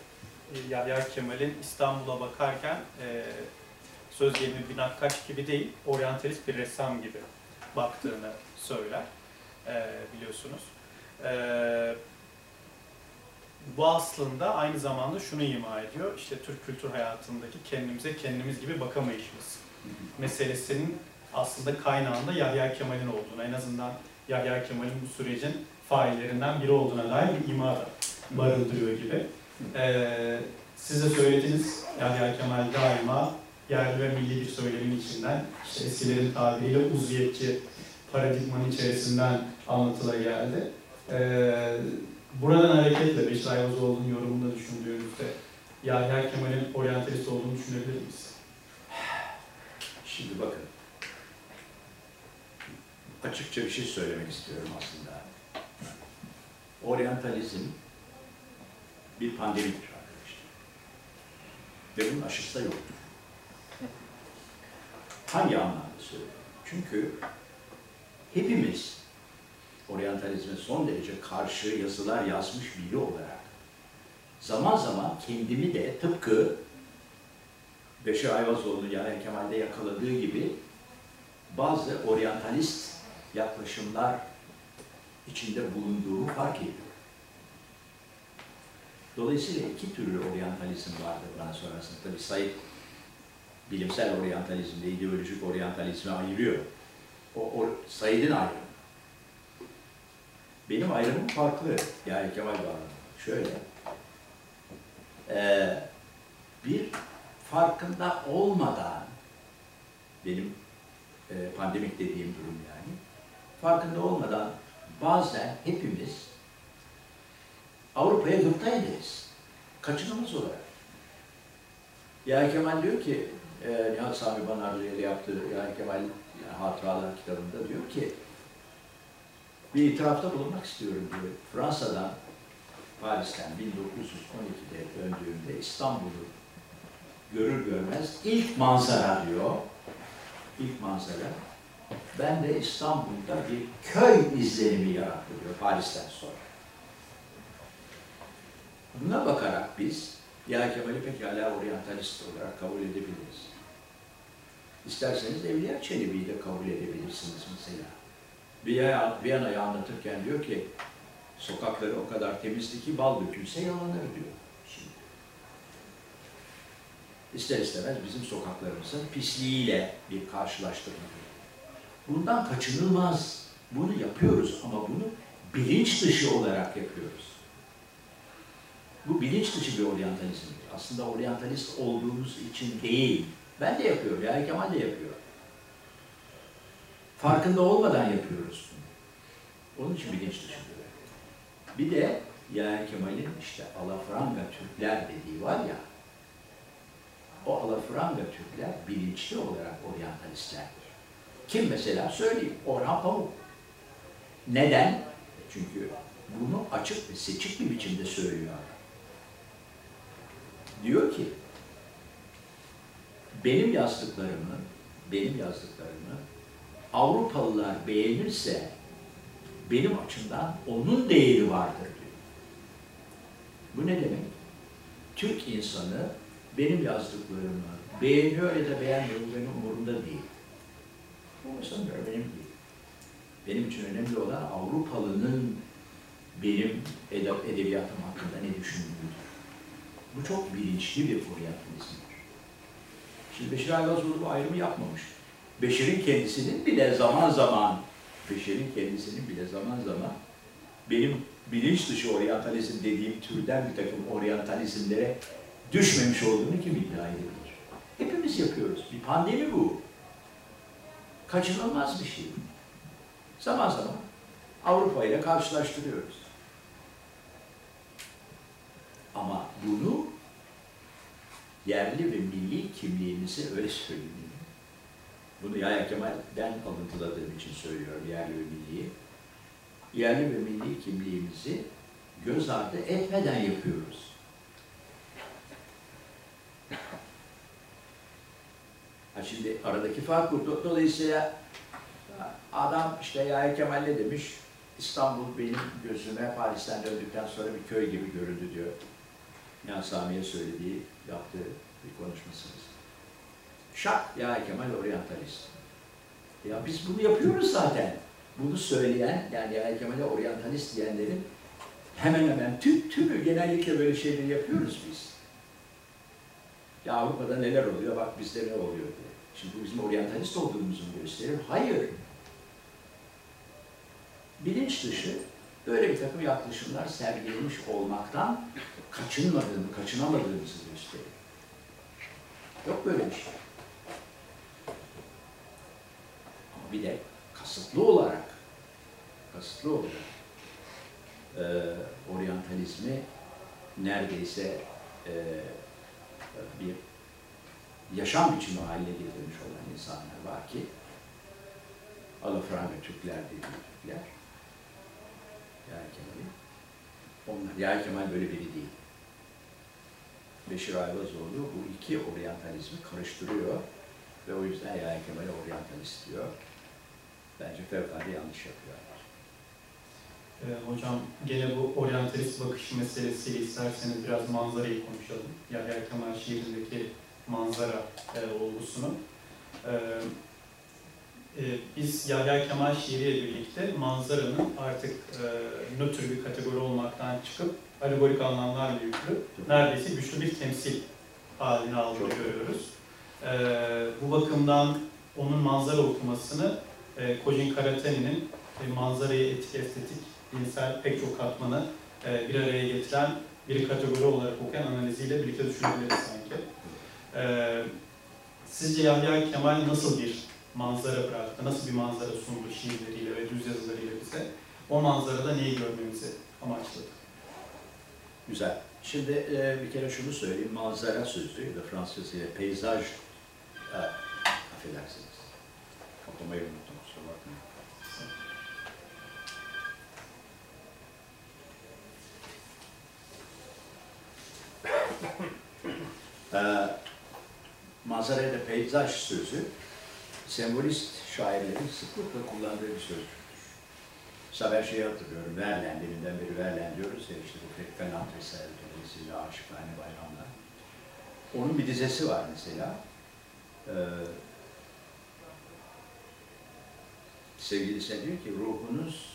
Yahya Kemal'in İstanbul'a bakarken e, söz gelimi bir nakkaş gibi değil, oryantalist bir ressam gibi baktığını söyler, e, biliyorsunuz. E, bu aslında aynı zamanda şunu ima ediyor, işte Türk kültür hayatındaki kendimize kendimiz gibi bakamayışımız meselesinin aslında kaynağında Yahya Kemal'in olduğunu, en azından Yahya Kemal'in bu sürecin faillerinden biri olduğuna dair bir ima da barındırıyor gibi. Ee, siz de söylediniz, Yahya Kemal daima yerli ve milli bir söylemin içinden, işte eskilerin tabiriyle uzviyetçi paradigmanın içerisinden anlatıla geldi. Ee, buradan hareketle Beşir Ayvazoğlu'nun yorumunu düşündüğünüzde Yahya Kemal'in oryantalist olduğunu düşünebilir miyiz? Şimdi bakın. Açıkça bir şey söylemek istiyorum aslında. oryantalizm bir pandemidir arkadaşlar. Ve bunun aşısı da yoktur. Hangi anlamda söylüyorum? Çünkü hepimiz oryantalizme son derece karşı yazılar yazmış biri olarak zaman zaman kendimi de tıpkı Beşir Ayvazoğlu'nun yani Kemal'de yakaladığı gibi bazı oryantalist yaklaşımlar içinde bulunduğumu fark ediyorum. Dolayısıyla iki türlü oryantalizm vardır bana sorarsanız. Tabii Said bilimsel oryantalizmle ideolojik oryantalizmi ayırıyor. O, o Said'in ayrımı. Benim ayrımım farklı. Yani Kemal bağlamında. Şöyle. Ee, bir farkında olmadan benim e, pandemik dediğim durum yani farkında olmadan bazen hepimiz Avrupa'ya gıpta ederiz. Kaçınılmaz olarak. Ya Kemal diyor ki, e, Nihat Sami Banarlı ile yaptığı Ya Kemal yani Hatıralar kitabında diyor ki, bir itirafta bulunmak istiyorum diyor. Fransa'dan, Paris'ten 1912'de döndüğümde İstanbul'u görür görmez ilk manzara diyor, ilk manzara, ben de İstanbul'da bir köy izlenimi yarattı diyor Paris'ten sonra. Buna bakarak biz ya Kemal'i pekala oryantalist olarak kabul edebiliriz. İsterseniz Evliya Çelebi'yi de kabul edebilirsiniz mesela. Viyana- Viyana'yı anlatırken diyor ki sokakları o kadar temizdi ki bal dökülse yalanır diyor. Şimdi. İster istemez bizim sokaklarımızın pisliğiyle bir karşılaştırma. Bundan kaçınılmaz. Bunu yapıyoruz ama bunu bilinç dışı olarak yapıyoruz. Bu bilinç dışı bir oryantalizmdir. Aslında oryantalist olduğumuz için değil. Ben de yapıyorum, yani Kemal de yapıyor. Farkında olmadan yapıyoruz. Onun için bilinç dışı bir de yani Kemal'in işte alafranga Türkler dediği var ya, o alafranga Türkler bilinçli olarak oryantalistlerdir. Kim mesela söyleyeyim, Orhan Pamuk. Neden? Çünkü bunu açık ve seçik bir biçimde söylüyor. Diyor ki, benim yazdıklarımı, benim yazdıklarımı Avrupalılar beğenirse benim açımdan onun değeri vardır diyor. Bu ne demek? Türk insanı benim yazdıklarımı beğeniyor ya da beğenmiyor benim umurumda değil. Bu mesela önemli değil. Benim için önemli olan Avrupalı'nın benim edeb edebiyatım hakkında ne düşündüğüdür. Bu çok bilinçli bir oryantalizmdir. Şimdi Beşir Ayvazoğlu bu ayrımı yapmamış. Beşir'in kendisinin bile zaman zaman, Beşir'in kendisinin bile zaman zaman benim bilinç dışı oryantalizm dediğim türden bir takım oryantalizmlere düşmemiş olduğunu kim iddia edebilir? Hepimiz yapıyoruz. Bir pandemi bu. Kaçınılmaz bir şey. Zaman zaman Avrupa ile karşılaştırıyoruz. Ama bunu yerli ve milli kimliğimizi öyle söyleyeyim. Bunu Yahya Kemal'den alıntıladığım için söylüyorum yerli ve milliyi. Yerli ve milli kimliğimizi göz ardı etmeden yapıyoruz. Ha şimdi aradaki fark bu. Do- Dolayısıyla adam işte Yahya Kemal ne demiş? İstanbul benim gözüme Paris'ten döndükten sonra bir köy gibi göründü diyor. Yani Sami'ye söylediği, yaptığı bir konuşmasınız. Şak Yahya Kemal oryantalist. Ya biz bunu yapıyoruz zaten. Bunu söyleyen, yani Yahya Kemal'e oryantalist diyenlerin hemen hemen tüm, tümü genellikle böyle şeyleri yapıyoruz biz. Ya Avrupa'da neler oluyor, bak bizde ne oluyor diye. Şimdi bu bizim oryantalist olduğumuzu mu gösterir? Hayır. Bilinç dışı böyle bir takım yaklaşımlar sergilemiş olmaktan kaçınmadığını, kaçınamadığımızı gösterir. Yok böyle bir şey. Ama bir de kasıtlı olarak, kasıtlı olarak e, oryantalizmi neredeyse e, bir yaşam biçimi haline getirmiş olan insanlar var ki alafranga Türkler dediği Türkler yani Kemal'in Onlar, Yahya Kemal böyle biri değil. Beşir Ayvazoğlu bu iki oryantalizmi karıştırıyor ve o yüzden Yahya Kemal'i oryantalist diyor. Bence fevkalade yanlış yapıyor. Ee, hocam gene bu oryantalist bakış meselesiyle isterseniz biraz manzarayı konuşalım. Yahya Kemal şiirindeki manzara e, olgusunu. Ee, e, biz Yahya Kemal şiiriyle birlikte manzaranın artık e, nötr bir kategori olmaktan çıkıp alegorik anlamlarla yüklü neredeyse güçlü bir temsil haline aldığını görüyoruz. Ee, bu bakımdan onun manzara okumasını e, Kojin Karatani'nin e, manzarayı etik, estetik, dinsel pek çok katmanı e, bir araya getiren bir kategori olarak okuyan analiziyle birlikte düşünebiliriz sanki. Ee, sizce Yahya Kemal nasıl bir manzara bıraktı, nasıl bir manzara sundu şiirleriyle ve düz yazılarıyla bize? O manzarada neyi görmemizi amaçladı? Güzel. Şimdi e, bir kere şunu söyleyeyim. Manzara sözü ya da Fransızca peyzaj e, affedersiniz. Kapamayı unuttum kusura bakmayın. e, manzara ya da peyzaj sözü sembolist şairlerin sıklıkla kullandığı bir sözdür. Ben şeyi hatırlıyorum, Verlen, deminden beri Verlen diyoruz ya işte bu Fekkanat vesaire dolayısıyla Aşıkhane Bayramlar. Onun bir dizesi var mesela. Ee, sevgilisi diyor ki ruhunuz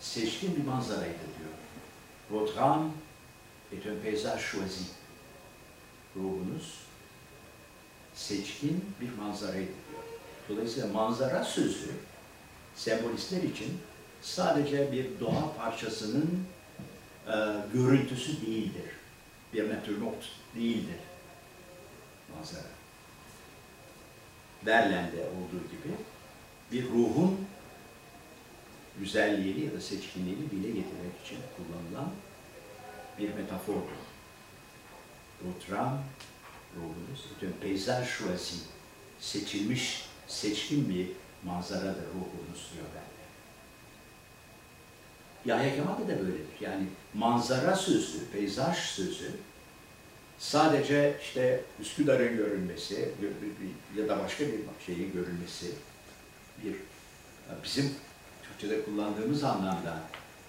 seçkin bir manzaraydı diyor. Votre âme est un paysage choisi. Ruhunuz seçkin bir manzaraydı. Dolayısıyla manzara sözü sembolistler için sadece bir doğa parçasının e, görüntüsü değildir. Bir natürnot değildir manzara. Verlen'de olduğu gibi bir ruhun güzelliğini ya da seçkinliğini dile getirmek için kullanılan bir metafordur. Votre ruhunuz, bütün peyzaj choisi, seçilmiş, seçkin bir manzaradır ruhunuz diyor Verlen. Yahya Kemal'de de böyledir. Yani manzara sözü, peyzaj sözü sadece işte Üsküdar'ın görülmesi ya da başka bir şeyin görülmesi bir bizim Türkçe'de kullandığımız anlamda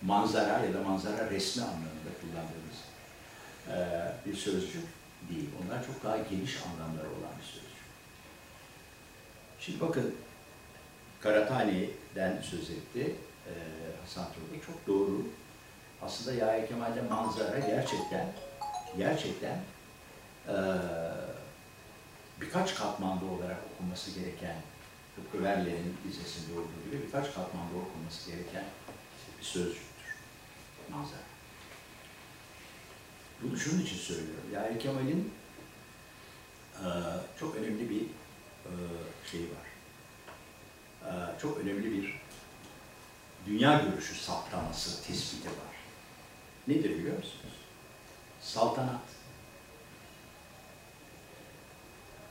manzara ya da manzara resmi anlamında kullandığımız bir sözcük değil. Onlar çok daha geniş anlamları olan bir sözcük. Şimdi bakın Karatani'den söz etti. Ee, Hasan Turgut çok doğru. Aslında Yahya Kemal'de manzara gerçekten gerçekten eee, birkaç katmanda olarak okunması gereken tıpkı Verler'in dizesinde olduğu gibi birkaç katmanda okunması gereken bir sözcüktür. Manzara. Bunu şunun için söylüyorum. Yahya Kemal'in eee, çok önemli bir şeyi var. Eee, çok önemli bir dünya görüşü saptaması, tespiti var. Nedir biliyor musunuz? Saltanat.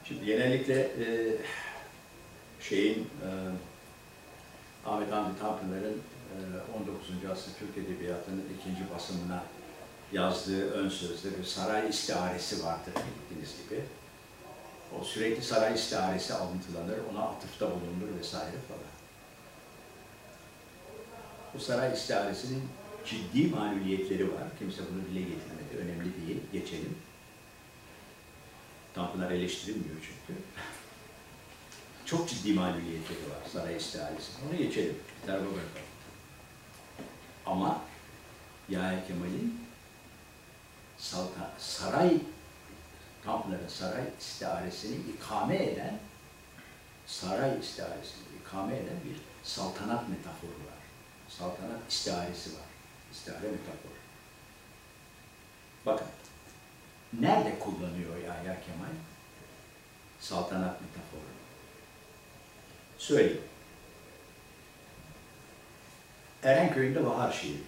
Şimdi genellikle e, şeyin e, Ahmet Hamdi Tanpınar'ın e, 19. asır Türk Edebiyatı'nın ikinci basımına yazdığı ön sözde bir saray istiharesi vardır bildiğiniz gibi. O sürekli saray istiharesi alıntılanır, ona atıfta bulunur vesaire falan. Bu saray istiharesinin ciddi maluliyetleri var. Kimse bunu dile getirmedi. Önemli değil. Geçelim. Tanpınar eleştirilmiyor çünkü. Çok ciddi maluliyetleri var saray istiharesinin. Onu geçelim. Bir tarafa. Ama Yahya Kemal'in saray Tanpınar'ın saray istiharesini ikame eden saray istiharesini ikame eden bir saltanat metaforu var saltanat istiharesi var. İstihare metaforu. Bakın, nerede kullanıyor Yahya Kemal saltanat metaforu? Söyleyeyim. Erenköy'ünde bahar şiiri.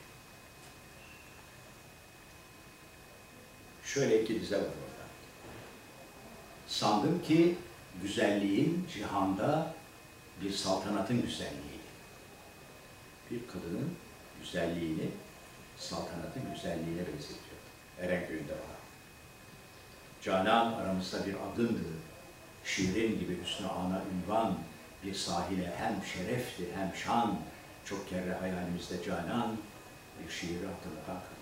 Şöyle iki dize var. Sandım ki güzelliğin cihanda bir saltanatın güzelliği bir kadının güzelliğini saltanatın güzelliğine benzetiyor. Erenköy'ünde var. Canan aramızda bir adındı. Şiirin gibi üstüne ana ünvan, bir sahile hem şerefti hem şan. Çok kere hayalimizde canan bir şiiri hatırlatan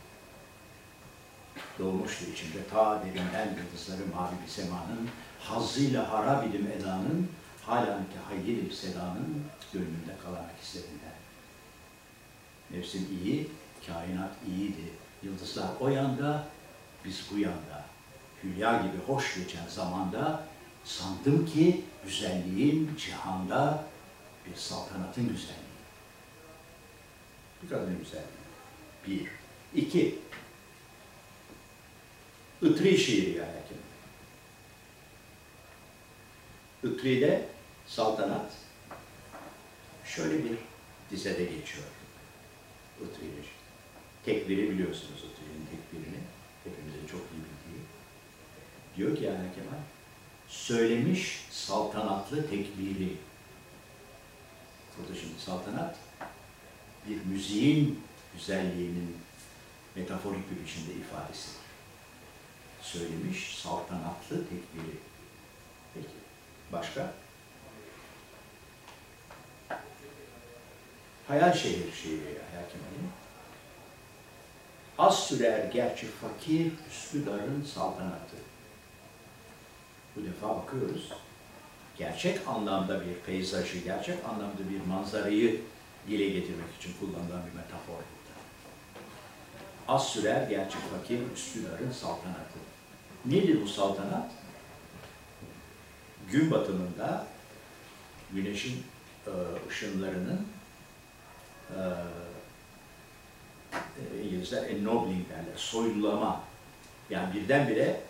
Doğmuştu içimde ta derinden yıldızları mavi bir semanın, hazzıyla harap idim edanın, halen tehayyilim sedanın, gönlümde kalan hislerinden. Nefsim iyi, kainat iyiydi. Yıldızlar o yanda, biz bu yanda. Hülya gibi hoş geçen zamanda sandım ki güzelliğin cihanda bir saltanatın güzelliği. Bir kadının güzelliği. Bir. İki. Itri şiiri yani. Itri'de saltanat şöyle bir dizede geçiyor. Itri'nin tekbiri biliyorsunuz Itri'nin tekbirini. Hepimizin çok iyi bildiği. Diyor ki yani Kemal, söylemiş saltanatlı tekbiri. Burada şimdi saltanat bir müziğin güzelliğinin metaforik bir biçimde ifadesidir. Söylemiş saltanatlı tekbiri. Peki, başka? Hayal şehir şiiri Hayal Kemal'in. Az sürer gerçi fakir Üsküdar'ın saltanatı. Bu defa bakıyoruz. Gerçek anlamda bir peyzajı, gerçek anlamda bir manzarayı dile getirmek için kullanılan bir metafor. Az sürer gerçi fakir Üsküdar'ın saltanatı. Nedir bu saltanat? Gün batımında güneşin e, ışınlarının e, e, İngilizler ennobling derler, soyulama. Yani birdenbire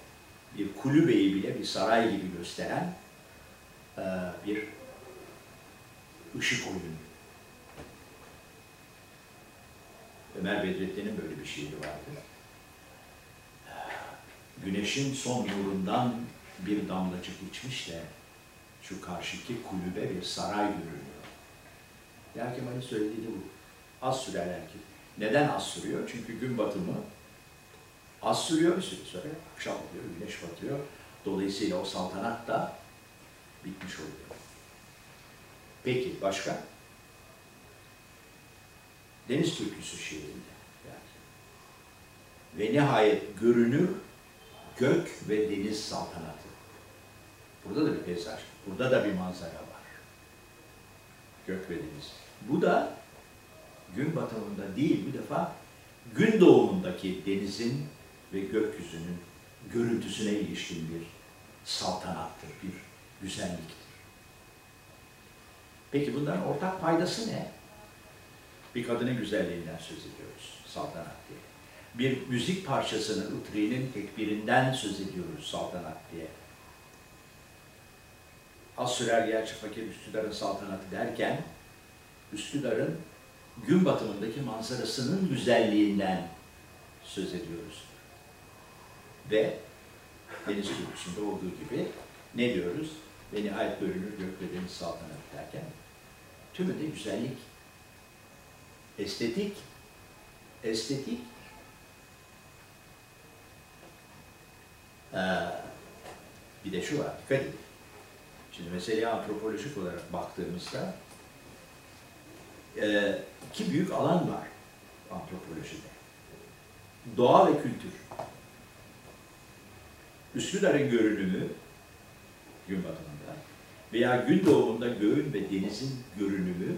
bir kulübeyi bile bir saray gibi gösteren e, bir ışık oyunu. Ömer Bedrettin'in böyle bir şiiri vardır. Güneşin son nurundan bir damlacık içmiş de şu karşıki kulübe bir saray görünüyor. Ya Kemal'in söylediği de bu. Az sürerler ki. Neden az sürüyor? Çünkü gün batımı az sürüyor bir süre sonra. Akşam oluyor, güneş batıyor. Dolayısıyla o saltanat da bitmiş oluyor. Peki başka? Deniz türküsü şiirinde. Yani. Ve nihayet görünür gök ve deniz saltanatı. Burada da bir peyzaj, burada da bir manzara var. Gök ve deniz. Bu da gün batımında değil, bu defa gün doğumundaki denizin ve gökyüzünün görüntüsüne ilişkin bir saltanattır, bir güzelliktir. Peki bunların ortak paydası ne? Bir kadının güzelliğinden söz ediyoruz, saltanat diye. Bir müzik parçasının, Itri'nin tekbirinden söz ediyoruz, saltanat diye. Az sürer fakir Üsküdar'ın saltanatı derken, Üsküdar'ın gün batımındaki manzarasının güzelliğinden söz ediyoruz. Ve deniz türküsünde olduğu gibi ne diyoruz? Ve nihayet görünür gök ve deniz saltanatı derken tümü de güzellik, estetik, estetik ee, bir de şu var, dikkat edin. Şimdi meseleye antropolojik olarak baktığımızda e, iki büyük alan var antropolojide. Doğa ve kültür. Üsküdar'ın görünümü gün batımında veya gün doğumunda göğün ve denizin görünümü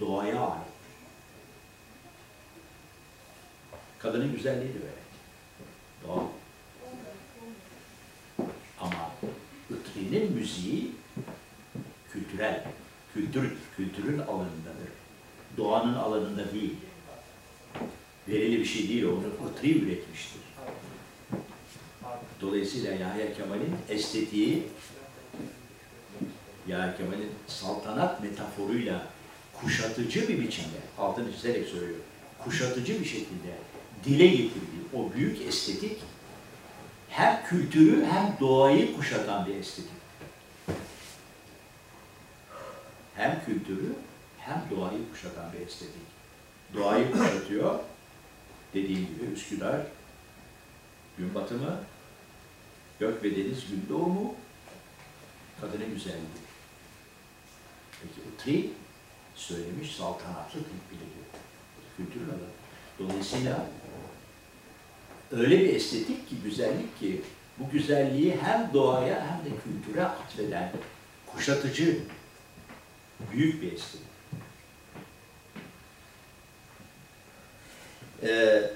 doğaya ait. Kadının güzelliği de böyle. Doğa. Ama Itri'nin müziği kültürel, kültür, kültürün alanındadır. Doğanın alanında değil. Verili bir şey değil, onu Itri üretmiştir. Dolayısıyla Yahya Kemal'in estetiği, Yahya Kemal'in saltanat metaforuyla kuşatıcı bir biçimde, altını çizerek söylüyorum, kuşatıcı bir şekilde dile getirdiği o büyük estetik, hem kültürü hem doğayı kuşatan bir estetik. Hem kültürü hem doğayı kuşatan bir estetik. Doğayı kuşatıyor, dediğim gibi Üsküdar, gün batımı, gök ve deniz gün doğumu, kadının güzelliği. Peki Utri söylemiş saltanatlı tip bile diyor. Kültürün adı. Dolayısıyla öyle bir estetik ki, güzellik ki bu güzelliği hem doğaya hem de kültüre atfeden kuşatıcı büyük bir estetik. Ee,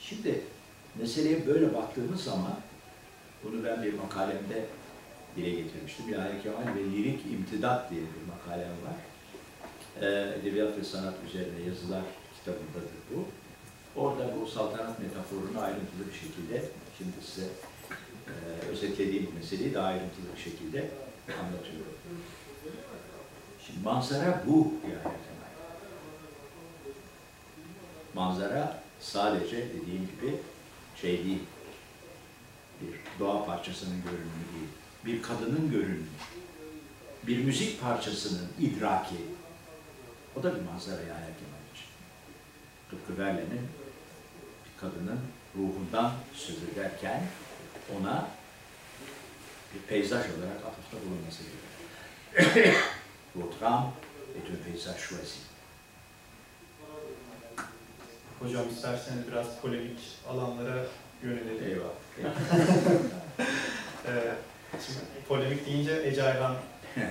şimdi meseleye böyle baktığımız zaman bunu ben bir makalemde dile getirmiştim. Yahya Kemal ve Lirik İmtidat diye bir makalem var. Ee, Edebiyat ve Sanat üzerine yazılar kitabındadır bu. Orada bu saltanat metaforunu ayrıntılı bir şekilde, şimdi size e, özetlediğim bu meseleyi daha ayrıntılı bir şekilde anlatıyorum. Şimdi manzara bu Kemal. Manzara sadece dediğim gibi şey değil, bir doğa parçasının görünümü değil, bir kadının görünümü, bir müzik parçasının idraki. O da bir manzara Yahya Kemal için. Tıpkı Verlaine'in kadının ruhundan söz ederken ona bir peyzaj olarak atıfta bulunması gerekiyor. Votre est un paysage choisi. Hocam isterseniz biraz polemik alanlara yönelelim. Eyvallah. Ee, şimdi polemik deyince Ece Ayhan e,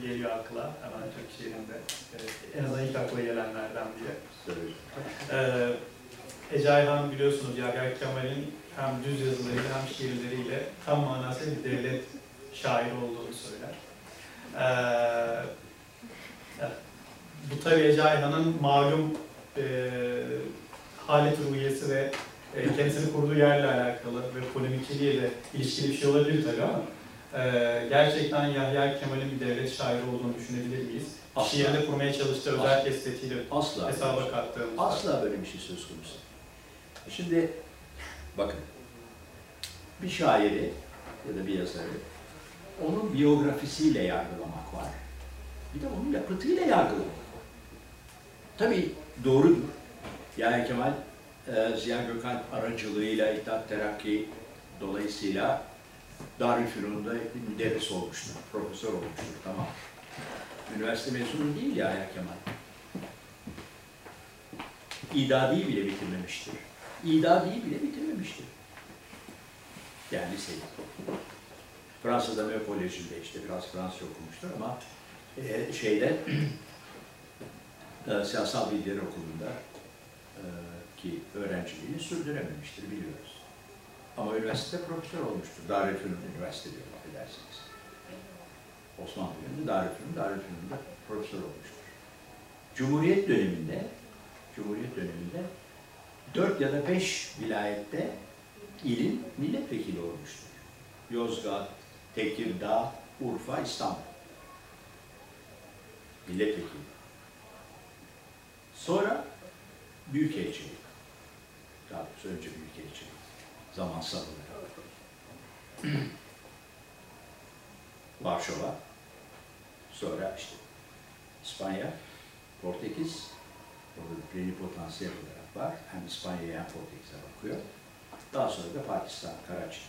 geliyor akla hemen Türk şiirinde. E, en azından ilk akla gelenlerden. Söyle. Ee, Ece Ayhan biliyorsunuz Yahya Kemal'in hem düz yazılarıyla hem şiirleriyle tam manasıyla bir devlet şairi olduğunu söyler. Ee, bu tabi Ece Ayhan'ın malum e, halet ruhiyesi ve e, kendisini kurduğu yerle alakalı ve polemikçiliğe de ilişkili bir şey olabilir tabii ama e, gerçekten Yahya Kemal'in bir devlet şairi olduğunu düşünebilir miyiz? Asla. Şiirde kurmaya çalıştığı özellikle estetiğiyle hesaba kattığımızda. Asla böyle bir şey söz konusu. Şimdi bakın bir şairi ya da bir yazarı onun biyografisiyle yargılamak var. Bir de onun yapıtıyla yargılamak var. Tabii doğrudur. Yahya Kemal e, Ziya Gökalp aracılığıyla İttihat Terakki dolayısıyla Darülfünun'da müderris olmuştur, profesör olmuştur, tamam. Üniversite mezunu değil Yahya Kemal idadiyi bile bitirmemiştir. İdadiyi bile bitirmemiştir. Yani lisede. Fransa'da Mö Koleji'nde işte biraz Fransız okumuştur ama e, şeyde e, siyasal bilgiler okulunda e, ki öğrenciliğini sürdürememiştir biliyoruz. Ama üniversitede profesör olmuştur. Darülfünun Üniversite diyorum affedersiniz. Osmanlı döneminde Darülfünun, Darülfünun'da profesör olmuştur. Cumhuriyet döneminde Cumhuriyet döneminde dört ya da beş vilayette ilin milletvekili olmuştur. Yozgat, Tekirdağ, Urfa, İstanbul. Milletvekili. Sonra Büyükelçilik. Daha önce Büyükelçilik. Zamansal olarak. Varşova. Sonra işte İspanya, Portekiz, Orada plenipotansiyel olarak var. Hem İspanya'ya hem Portekiz'e bakıyor. Daha sonra da Pakistan, Karachi.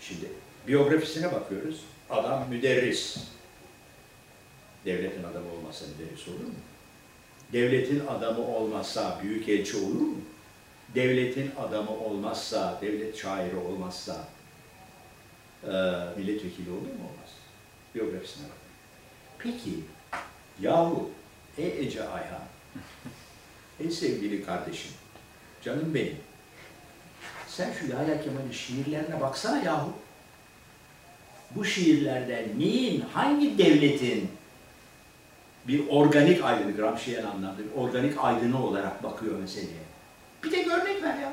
Şimdi biyografisine bakıyoruz. Adam müderris. Devletin adamı olmasa müderris olur mu? Devletin adamı olmazsa büyükelçi olur mu? Devletin adamı olmazsa, devlet şairi olmazsa e, milletvekili olur mu? Olmaz. Biyografisine bak. Peki, yahu Ey Ece Ayhan, ey sevgili kardeşim, canım benim. Sen şu Yahya Kemal'in şiirlerine baksana yahu. Bu şiirlerden neyin, hangi devletin bir organik aydını, Gramsci'yen anlamda bir organik aydını olarak bakıyor meseleye. Bir de örnek ver ya.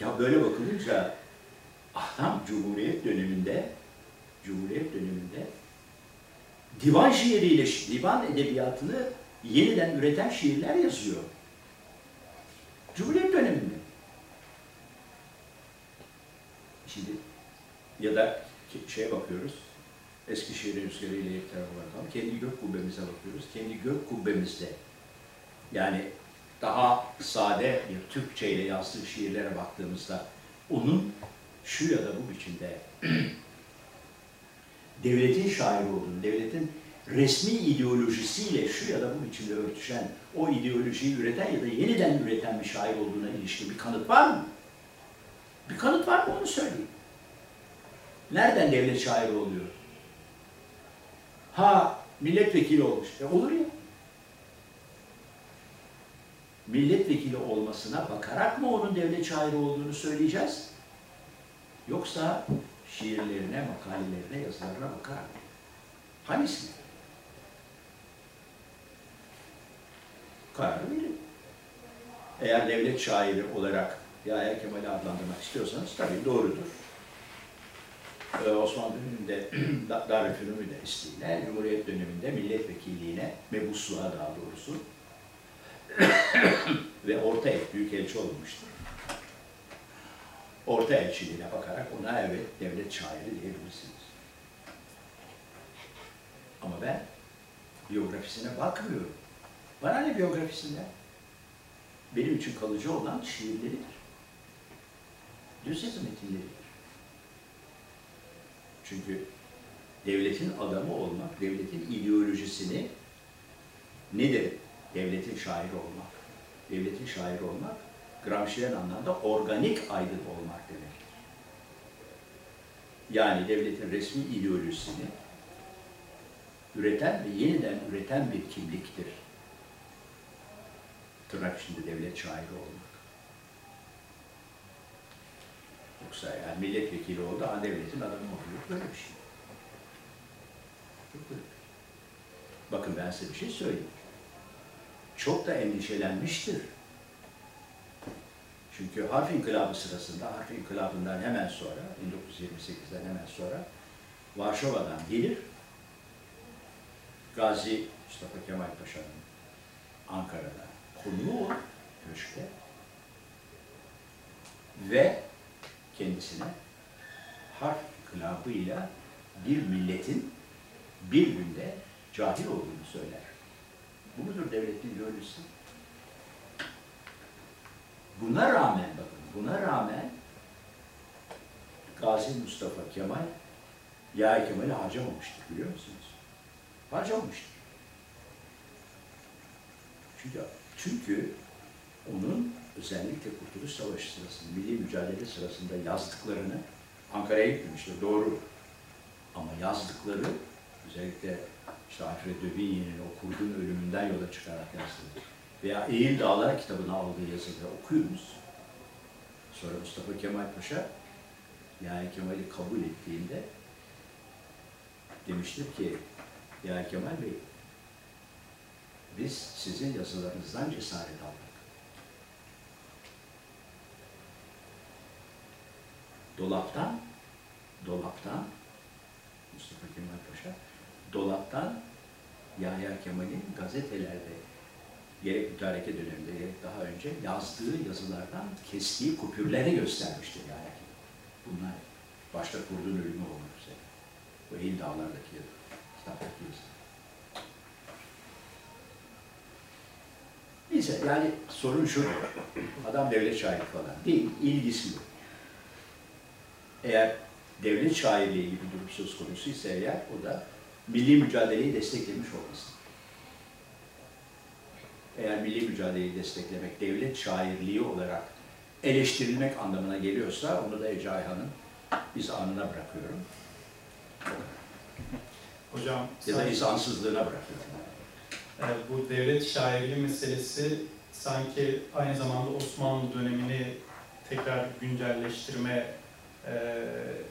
Ya böyle bakılınca adam Cumhuriyet döneminde Cumhuriyet döneminde divan şiiriyle, divan edebiyatını yeniden üreten şiirler yazıyor. Cumhuriyet döneminde. Şimdi ya da şeye bakıyoruz, Eskişehir'in rüzgarı ile tarafa bakalım. Kendi gök kubbemize bakıyoruz. Kendi gök kubbemizde yani daha sade bir Türkçe ile yazdığı şiirlere baktığımızda onun şu ya da bu biçimde devletin şairi olduğunu, devletin resmi ideolojisiyle şu ya da bu biçimde örtüşen, o ideolojiyi üreten ya da yeniden üreten bir şair olduğuna ilişkin bir kanıt var mı? Bir kanıt var mı onu söyleyin. Nereden devlet şairi oluyor? Ha milletvekili olmuş. E olur ya. Milletvekili olmasına bakarak mı onun devlet şairi olduğunu söyleyeceğiz? Yoksa şiirlerine, makalelerine, yazılarına bakarak mı? Hangisini? Kararı verin. Eğer devlet şairi olarak Yahya Kemal'i adlandırmak istiyorsanız tabii doğrudur. Ee, Osmanlı döneminde Da- Darülfünun'un isteğiyle, Cumhuriyet döneminde milletvekilliğine, mebusluğa daha doğrusu ve orta el, büyük elçi olmuştur. Orta elçiliğine bakarak ona evet devlet şairi diyebilirsiniz. Ama ben biyografisine bakmıyorum. Bana ne biyografisinden? Benim için kalıcı olan şiirleridir. Düz yazı metinleridir. Çünkü devletin adamı olmak, devletin ideolojisini nedir? Devletin şairi olmak. Devletin şairi olmak, Gramsci'nin anlamda organik aydın olmak demektir. Yani devletin resmi ideolojisini üreten ve yeniden üreten bir kimliktir. Tırnak içinde devlet şairi olmak. Yoksa yani milletvekili oldu, ha devletin adamı oluyor. Böyle bir şey. Bakın ben size bir şey söyleyeyim. Çok da endişelenmiştir. Çünkü harf inkılabı sırasında, harf inkılabından hemen sonra, 1928'den hemen sonra Varşova'dan gelir, Gazi Mustafa Kemal Paşa'nın Ankara'da konuğu olur, köşkte ve kendisine harf inkılabıyla bir milletin bir günde cahil olduğunu söyler. Bu mudur devletin ideolojisi? Buna rağmen bakın, buna rağmen Gazi Mustafa Kemal Yahya Kemal'i harcamamıştır biliyor musunuz? Harcamamıştır. Çünkü, çünkü onun özellikle Kurtuluş Savaşı sırasında, milli mücadele sırasında yazdıklarını Ankara'ya gitmemiştir, doğru. Ama yazdıkları özellikle işte Alfred de Vigny'nin o kurdun ölümünden yola çıkarak yazdığı veya Eğil Dağlar kitabını aldığı yazıda okuyunuz. Sonra Mustafa Kemal Paşa yani Kemal'i kabul ettiğinde demiştir ki ya Kemal Bey biz sizin yazılarınızdan cesaret aldık. Dolaptan, dolaptan Mustafa Kemal Paşa, dolaptan Yahya Kemal'in gazetelerde gerek mütareke döneminde gerek daha önce yazdığı yazılardan kestiği kupürleri göstermiştir yani. Bunlar başta kurduğun ölümü olmak üzere. Bu Eğil Dağlar'daki yazı, kitaptaki yazı. Neyse yani sorun şu, adam devlet şairi falan değil, ilgisi yok. Eğer devlet şairliği gibi durum söz konusuysa eğer o da milli mücadeleyi desteklemiş olması. Eğer milli mücadeleyi desteklemek devlet şairliği olarak eleştirilmek anlamına geliyorsa onu da Ece Ayhan'ın izanına bırakıyorum. Hocam Ya da insansızlığına bırakıyorum. e, bu devlet şairliği meselesi sanki aynı zamanda Osmanlı dönemini tekrar güncelleştirme e,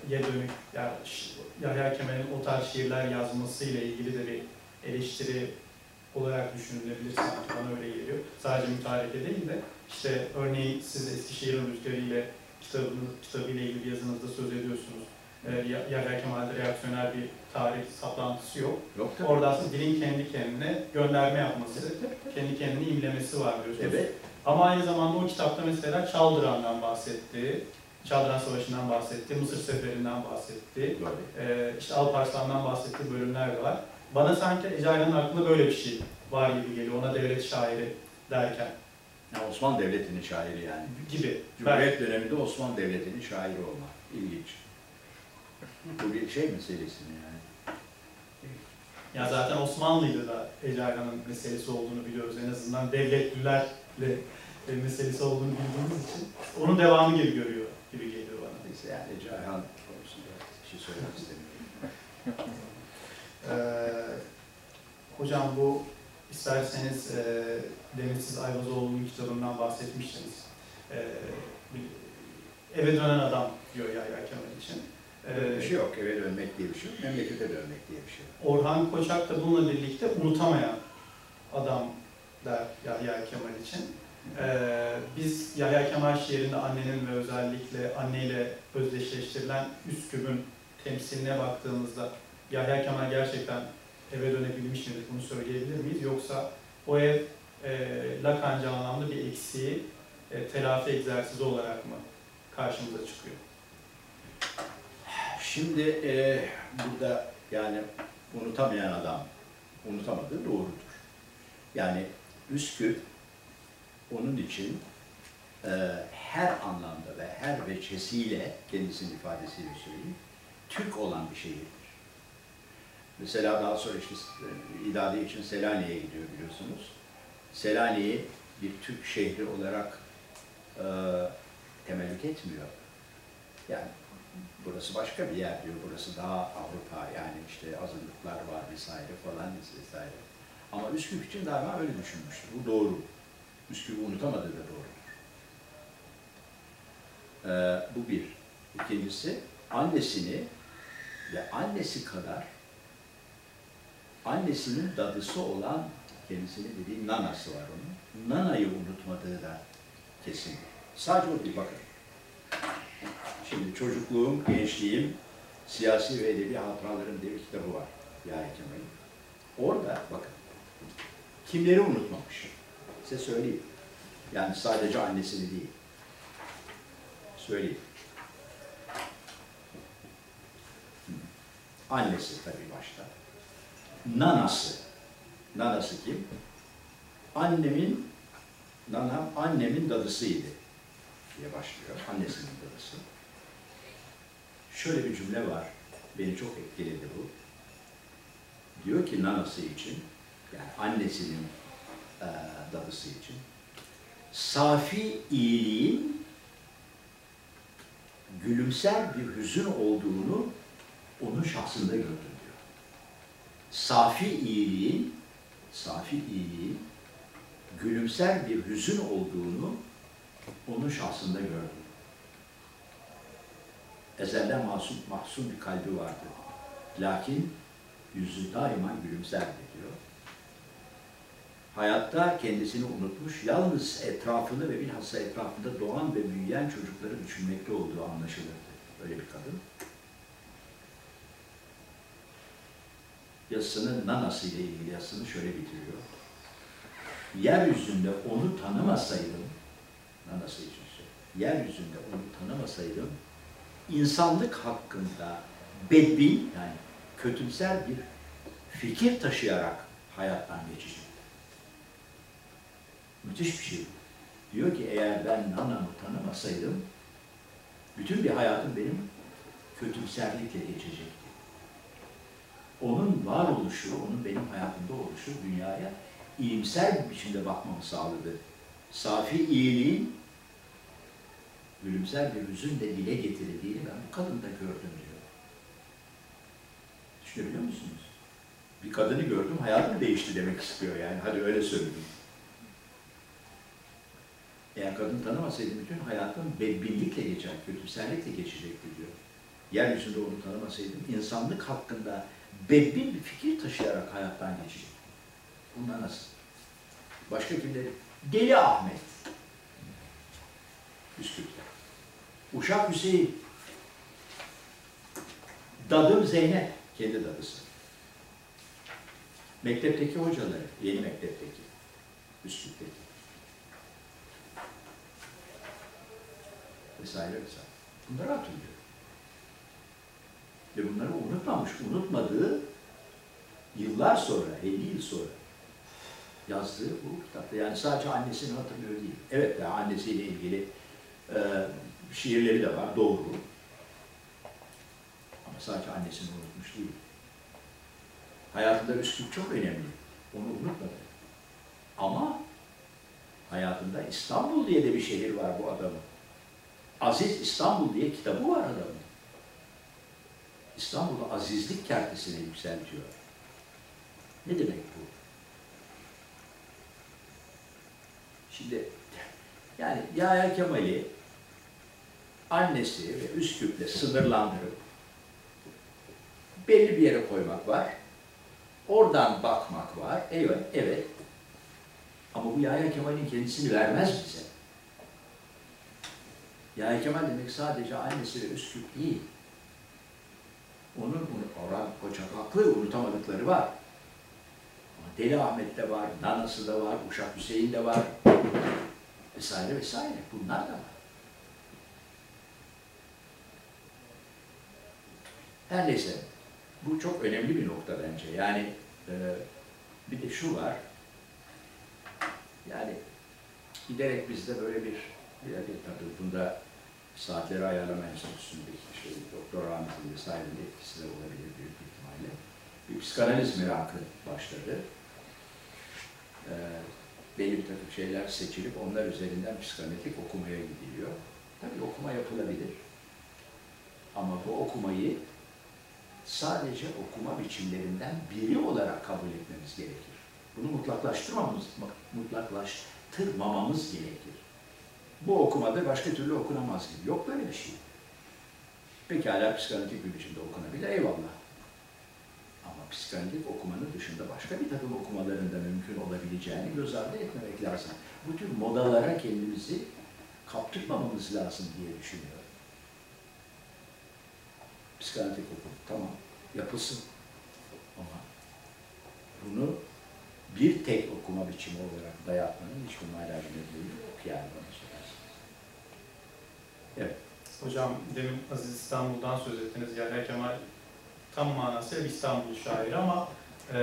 ye dönük yani Yahya Kemal'in o tarz şiirler yazmasıyla ilgili de bir eleştiri olarak düşünülebilir sanki bana öyle geliyor. Sadece mütareke değil de işte örneğin siz Eskişehir'in rüzgarı ile kitabını, kitabıyla ilgili yazınızda söz ediyorsunuz. E, Ya- Yahya Kemal'de reaksiyoner bir tarih saplantısı yok. Yok tabii. Orada aslında dilin kendi kendine gönderme yapması, kendi kendini imlemesi var diyorsunuz. Evet. Ama aynı zamanda o kitapta mesela Çaldıran'dan bahsetti. Çaldıran Savaşı'ndan bahsetti, Mısır Seferi'nden bahsetti, Böyle. ee, işte Alparslan'dan bahsettiği bölümler de var. Bana sanki Ece Ayhan'ın aklında böyle bir şey var gibi geliyor, ona devlet şairi derken Ya Osmanlı Devleti'nin şairi yani. gibi. Ben, Cumhuriyet döneminde Osmanlı Devleti'nin şairi olmak. İlginç. Bu bir şey meselesi mi yani? ya zaten Osmanlı'ydı da Ece Ayhan'ın meselesi olduğunu biliyoruz. En azından devletlilerle e, meselesi olduğunu bildiğimiz için onun devamı gibi görüyor gibi geliyor bana. Neyse yani Ceyhan konusunda bir şey söylemek istemiyorum. Ee, hocam bu isterseniz e, Demirsiz Ayvazoğlu'nun kitabından bahsetmiştiniz. Ee, bir- eve dönen adam diyor Yahya Kemal için. Böyle bir Ee, şey yok. Eve dönmek diye bir şey yok. Memlekete dönmek diye bir şey yok. Orhan Koçak da bununla birlikte unutamayan adam der Yahya Kemal için. Ee, biz Yahya Kemal şiirinde annenin ve özellikle anneyle özdeşleştirilen Üsküp'ün temsiline baktığımızda Yahya Kemal gerçekten eve dönebilmiş midir bunu söyleyebilir miyiz? Yoksa o ev e, Lakanca anlamda bir eksiği e, telafi egzersizi olarak mı karşımıza çıkıyor? Şimdi e, burada yani unutamayan adam unutamadığı doğrudur. Yani Üsküp onun için e, her anlamda ve her veçesiyle kendisinin ifadesiyle söyleyeyim Türk olan bir şehirdir. Mesela daha sonra işte e, idade için Selanik'e gidiyor biliyorsunuz. Selanik'i bir Türk şehri olarak e, temellük etmiyor. Yani burası başka bir yer diyor, burası daha Avrupa yani işte azınlıklar var vesaire falan vesaire. Ama Üsküp için daima öyle düşünmüştür. Bu doğru. Üsküp'ü unutamadığı da doğrudur. Ee, bu bir. İkincisi annesini ve annesi kadar annesinin dadısı olan kendisini dediği nanası var onun. Nanayı unutmadığı da kesin. Sadece değil bakın. Şimdi çocukluğum, gençliğim, siyasi ve edebi hatıralarım diye bir kitabı var Yahya Kemal'in. Orada bakın, kimleri unutmamış? Size söyleyeyim. Yani sadece annesini değil. Söyleyeyim. Annesi tabii başta. Nanası. Nanası kim? Annemin, nanam annemin dadısıydı diye başlıyor. Annesinin dadısı. Şöyle bir cümle var. Beni çok etkiledi bu. Diyor ki nanası için, yani annesinin e, dadısı için, safi iyiliğin gülümser bir hüzün olduğunu onun şahsında gördüm. Safi iyiliğin, safi iyiliğin gülümser bir hüzün olduğunu onun şahsında gördüm. Ezelden masum, mahzun bir kalbi vardı. Lakin yüzü daima gülümserdi diyor. Hayatta kendisini unutmuş, yalnız etrafını ve bilhassa etrafında doğan ve büyüyen çocukları düşünmekte olduğu anlaşılırdı. Öyle bir kadın. Yazısının nanası ile ilgili yazısını şöyle bitiriyor. Yeryüzünde onu tanımasaydım, nanası için söylüyor, yeryüzünde onu tanımasaydım, insanlık hakkında bedbin yani kötümser bir fikir taşıyarak hayattan geçecek. Müthiş bir şey. Diyor ki eğer ben nanamı tanımasaydım bütün bir hayatım benim kötümserlikle geçecekti. Onun varoluşu, onun benim hayatımda oluşu dünyaya iyimser bir biçimde bakmamı sağladı. Safi iyiliğin gülümser bir hüzünle dile getirildiğini ben bu kadında gördüm diyor. Düşünebiliyor musunuz? Bir kadını gördüm, hayatım değişti demek istiyor yani. Hadi öyle söyledim. Eğer kadın tanımasaydım bütün hayatım bedbinlikle geçer, kötümserlikle geçecekti diyor. Yeryüzünde onu tanımasaydım insanlık hakkında bedbin bir fikir taşıyarak hayattan geçecek. Bunlar nasıl? Başka kimleri? Deli Ahmet. Üsküp'te. Uşak Hüseyin. Dadım Zeynep. Kendi dadısı. Mektepteki hocaları. Yeni mektepteki. Üsküp'teki. Vesaire vesaire. Bunları hatırlıyor. Ve bunları unutmamış, unutmadığı yıllar sonra, 50 yıl sonra yazdığı bu kitapta. Yani sadece annesini hatırlıyor değil. Evet, yani annesiyle ilgili e, şiirleri de var, doğru. Ama sadece annesini unutmuş değil. Hayatında Üsküp çok önemli. Onu unutmadı. Ama hayatında İstanbul diye de bir şehir var bu adamın. Aziz İstanbul diye kitabı var adamın. İstanbul'u azizlik kertesine yükseltiyor. Ne demek bu? Şimdi yani Yahya Kemal'i annesi ve Üsküp'le sınırlandırıp belli bir yere koymak var. Oradan bakmak var. Evet, evet. Ama bu Yahya Kemal'in kendisini vermez bize. Yahya Kemal demek sadece annesi ve Üsküp değil. Onun Orhan Koçak haklı unutamadıkları var. Ama Deli Ahmet'te var, Nanası da var, Uşak Hüseyin de var. Vesaire vesaire. Bunlar da var. Her neyse. Bu çok önemli bir nokta bence. Yani e, bir de şu var. Yani giderek bizde böyle bir, bir tabii bunda saatleri ayarlama enstitüsündeki işte Doktor Rahmet'in vesairenin etkisi de olabilir büyük ihtimalle. Bir psikanaliz merakı başladı. Ee, belli bir takım şeyler seçilip onlar üzerinden psikanalitik okumaya gidiliyor. Tabii okuma yapılabilir. Ama bu okumayı sadece okuma biçimlerinden biri olarak kabul etmemiz gerekir. Bunu mutlaklaştırmamamız, mutlaklaştırmamamız gerekir. Bu okumadır, başka türlü okunamaz gibi. Yok böyle bir şey. Pekala psikanalitik bir biçimde okunabilir, eyvallah. Ama psikanalitik okumanın dışında başka bir takım okumaların da mümkün olabileceğini göz ardı etmemek lazım. Bu tür modalara kendimizi kaptırmamamız lazım diye düşünüyorum. Psikanalitik okum, tamam, yapılsın. Ama bunu bir tek okuma biçimi olarak dayatmanın hiçbir manasını yok yani. Evet. Hocam demin Aziz İstanbul'dan söz ettiniz. Yahya Kemal tam manasıyla İstanbul şairi ama e,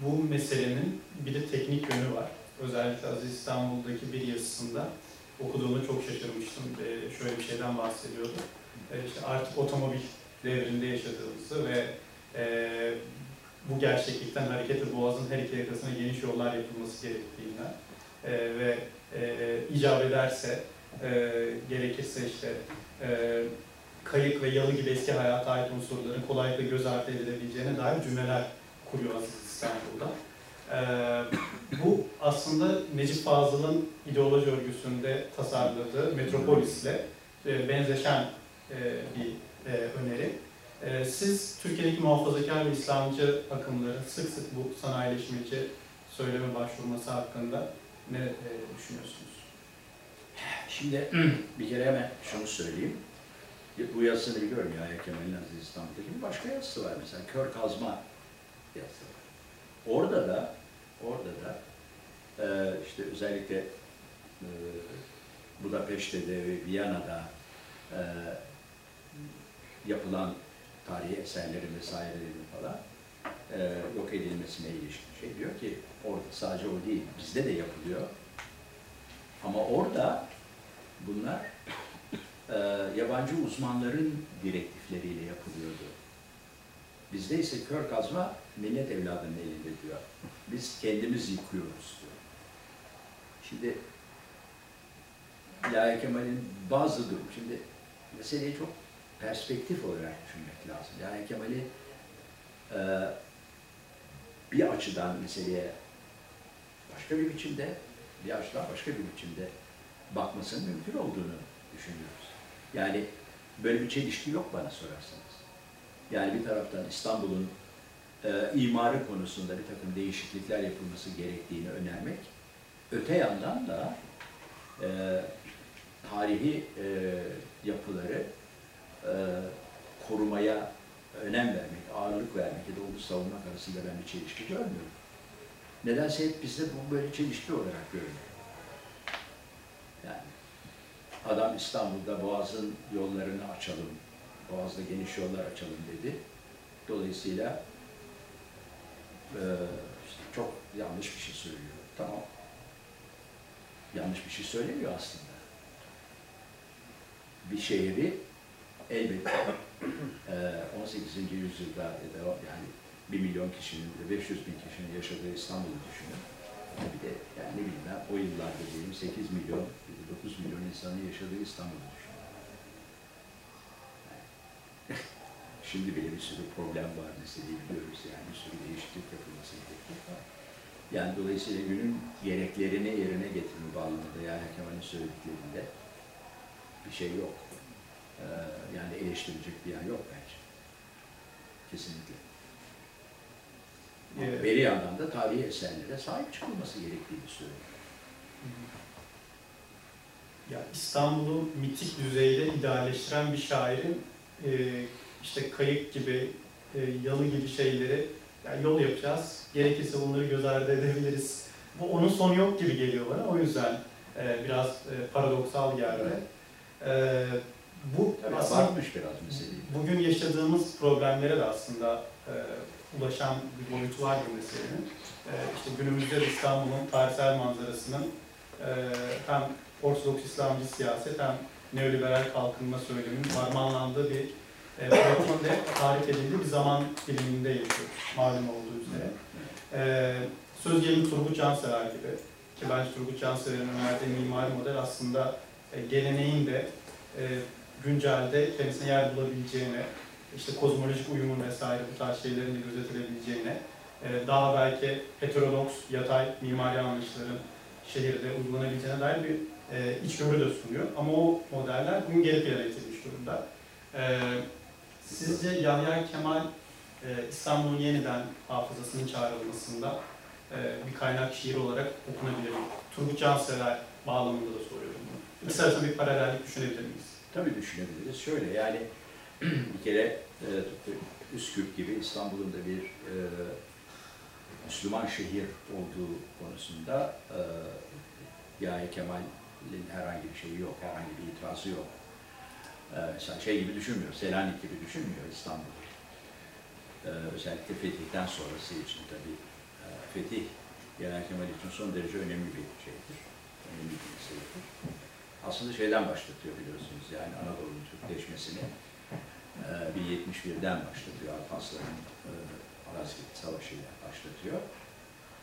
bu meselenin bir de teknik yönü var. Özellikle Aziz İstanbul'daki bir yazısında okuduğumda çok şaşırmıştım. E, şöyle bir şeyden bahsediyordu. E, işte artık otomobil devrinde yaşadığımızı ve e, bu gerçeklikten hareketle Boğaz'ın her iki yakasına geniş yollar yapılması gerektiğinden e, ve e, icap ederse e, gerekirse işte e, kayık ve yalı gibi eski hayata ait unsurların kolaylıkla göz ardı edilebileceğine dair cümleler kuruyor Aziz İstanbul'da. E, bu aslında Necip Fazıl'ın ideoloji örgüsünde tasarladığı Metropolis'le e, benzeşen e, bir e, öneri. E, siz Türkiye'deki muhafazakar ve İslamcı akımların sık sık bu sanayileşmeci söyleme başvurması hakkında ne e, düşünüyorsunuz? Şimdi bir kere hemen şunu söyleyeyim. Bu yazısını biliyorum ya Kemal'in Aziz İstanbul'daki başka yazısı var mesela. Kör kazma yazısı var. Orada da orada da e, işte özellikle e, Budapeşte'de ve Viyana'da e, yapılan tarihi eserlerin vesairelerin falan e, yok edilmesine ilişkin şey diyor ki orada sadece o değil, bizde de yapılıyor. Ama orada bunlar e, yabancı uzmanların direktifleriyle yapılıyordu. Bizde ise kör kazma millet evladının elinde diyor. Biz kendimiz yıkıyoruz diyor. Şimdi Yahya Kemal'in bazı durum, şimdi meseleyi çok perspektif olarak düşünmek lazım. Yahya Kemal'i e, bir açıdan meseleye başka bir biçimde, bir açıdan başka bir biçimde bakmasının mümkün olduğunu düşünüyoruz. Yani böyle bir çelişki yok bana sorarsanız. Yani bir taraftan İstanbul'un e, imarı konusunda bir takım değişiklikler yapılması gerektiğini önermek, öte yandan da e, tarihi e, yapıları e, korumaya önem vermek, ağırlık vermek ya da onu savunmak arasında ben bir çelişki görmüyorum. Nedense hep bizde bu böyle çelişki olarak görünüyor. Adam İstanbul'da Boğaz'ın yollarını açalım, Boğaz'da geniş yollar açalım dedi. Dolayısıyla eee, işte çok yanlış bir şey söylüyor. Tamam. Yanlış bir şey söylemiyor aslında. Bir şehri elbette eee, 18. yüzyılda ya da o- yani 1 milyon kişinin ve 500 bin kişinin yaşadığı İstanbul'u düşünün. Bir de yani ne bileyim ben o yıllarda diyelim 8 milyon, 9 milyon insanın yaşadığı İstanbul'u düşünün. Yani Şimdi bile bir sürü problem var meseleyi biliyoruz yani bir sürü değişiklik yapılması gerekiyor. Yani dolayısıyla günün gereklerini yerine getirme bağlamında yani Kemal'in söylediklerinde bir şey yok. Ee, yani eleştirilecek bir yan yok bence. Kesinlikle. Evet. Bir yandan da tarihi eserlere sahip çıkılması gerektiğini söylüyor. Ya İstanbul'u mitik düzeyde idealleştiren bir şairin e, işte kayık gibi, e, yalı gibi şeyleri yani yol yapacağız. Gerekirse bunları göz ardı edebiliriz. Bu onun sonu yok gibi geliyor bana. O yüzden e, biraz e, paradoksal geldi. E, bu Tabii aslında biraz meseleyi. bugün yaşadığımız problemlere de aslında e, ulaşan bir boyutu var bu meselenin. E, işte günümüzde de İstanbul'un tarihsel manzarasının e, hem Ortodoks İslamcı siyaset hem neoliberal kalkınma söyleminin harmanlandığı bir e, pratiğinde tarif edildiği bir zaman diliminde yaşıyoruz malum olduğu üzere. E, söz gelimi Turgut Cansever gibi ki bence Turgut Cansever'in önerdiği mimari model aslında e, geleneğin de e, güncelde kendisine yer bulabileceğine, işte kozmolojik uyumun vesaire bu tarz şeylerin de gözetilebileceğine, e, daha belki heterodoks, yatay mimari anlayışların şehirde uygulanabileceğine dair bir e, içgörü de sunuyor. Ama o modeller bugün geri plana itilmiş durumda. E, sizce Yahya Kemal İstanbul'un yeniden hafızasının çağrılmasında bir kaynak şiir olarak okunabilir mi? Turgut Cansever bağlamında da soruyorum bunu. İkisi bir paralellik düşünebilir miyiz? Tabii düşünebiliriz. Şöyle yani bir kere e, Üsküp gibi İstanbul'un da bir e, Müslüman şehir olduğu konusunda e, Yahya Kemal'in herhangi bir şeyi yok, herhangi bir itirazı yok. E, şey gibi düşünmüyor, Selanik gibi düşünmüyor İstanbul. E, özellikle fetihten sonrası için tabii e, fetih Yahya Kemal için son derece önemli bir şeydir. Önemli bir meseledir aslında şeyden başlatıyor biliyorsunuz yani Anadolu'nun Türkleşmesini 1071'den başlatıyor. Alparslan'ın e, Malazgirt Savaşı ile başlatıyor.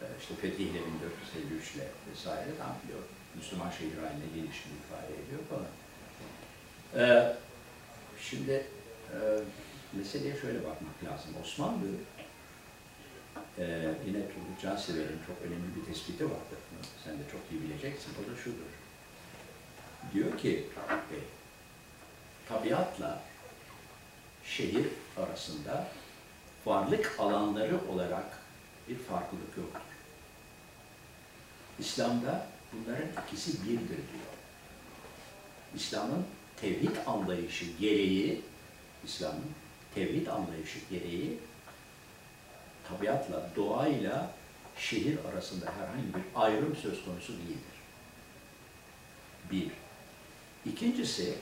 E, işte fetihle 1453 ile vesaire tam biliyor. Müslüman şehir haline gelişini ifade ediyor falan. E, şimdi e, meseleye şöyle bakmak lazım. Osmanlı e, yine Turgut Cansever'in çok önemli bir tespiti vardır. Sen de çok iyi bileceksin. O da şudur diyor ki e, tabiatla şehir arasında varlık alanları olarak bir farklılık yoktur. İslam'da bunların ikisi birdir diyor. İslam'ın tevhid anlayışı gereği, İslam'ın tevhid anlayışı gereği tabiatla, doğayla şehir arasında herhangi bir ayrım söz konusu değildir. Bir. İkincisi,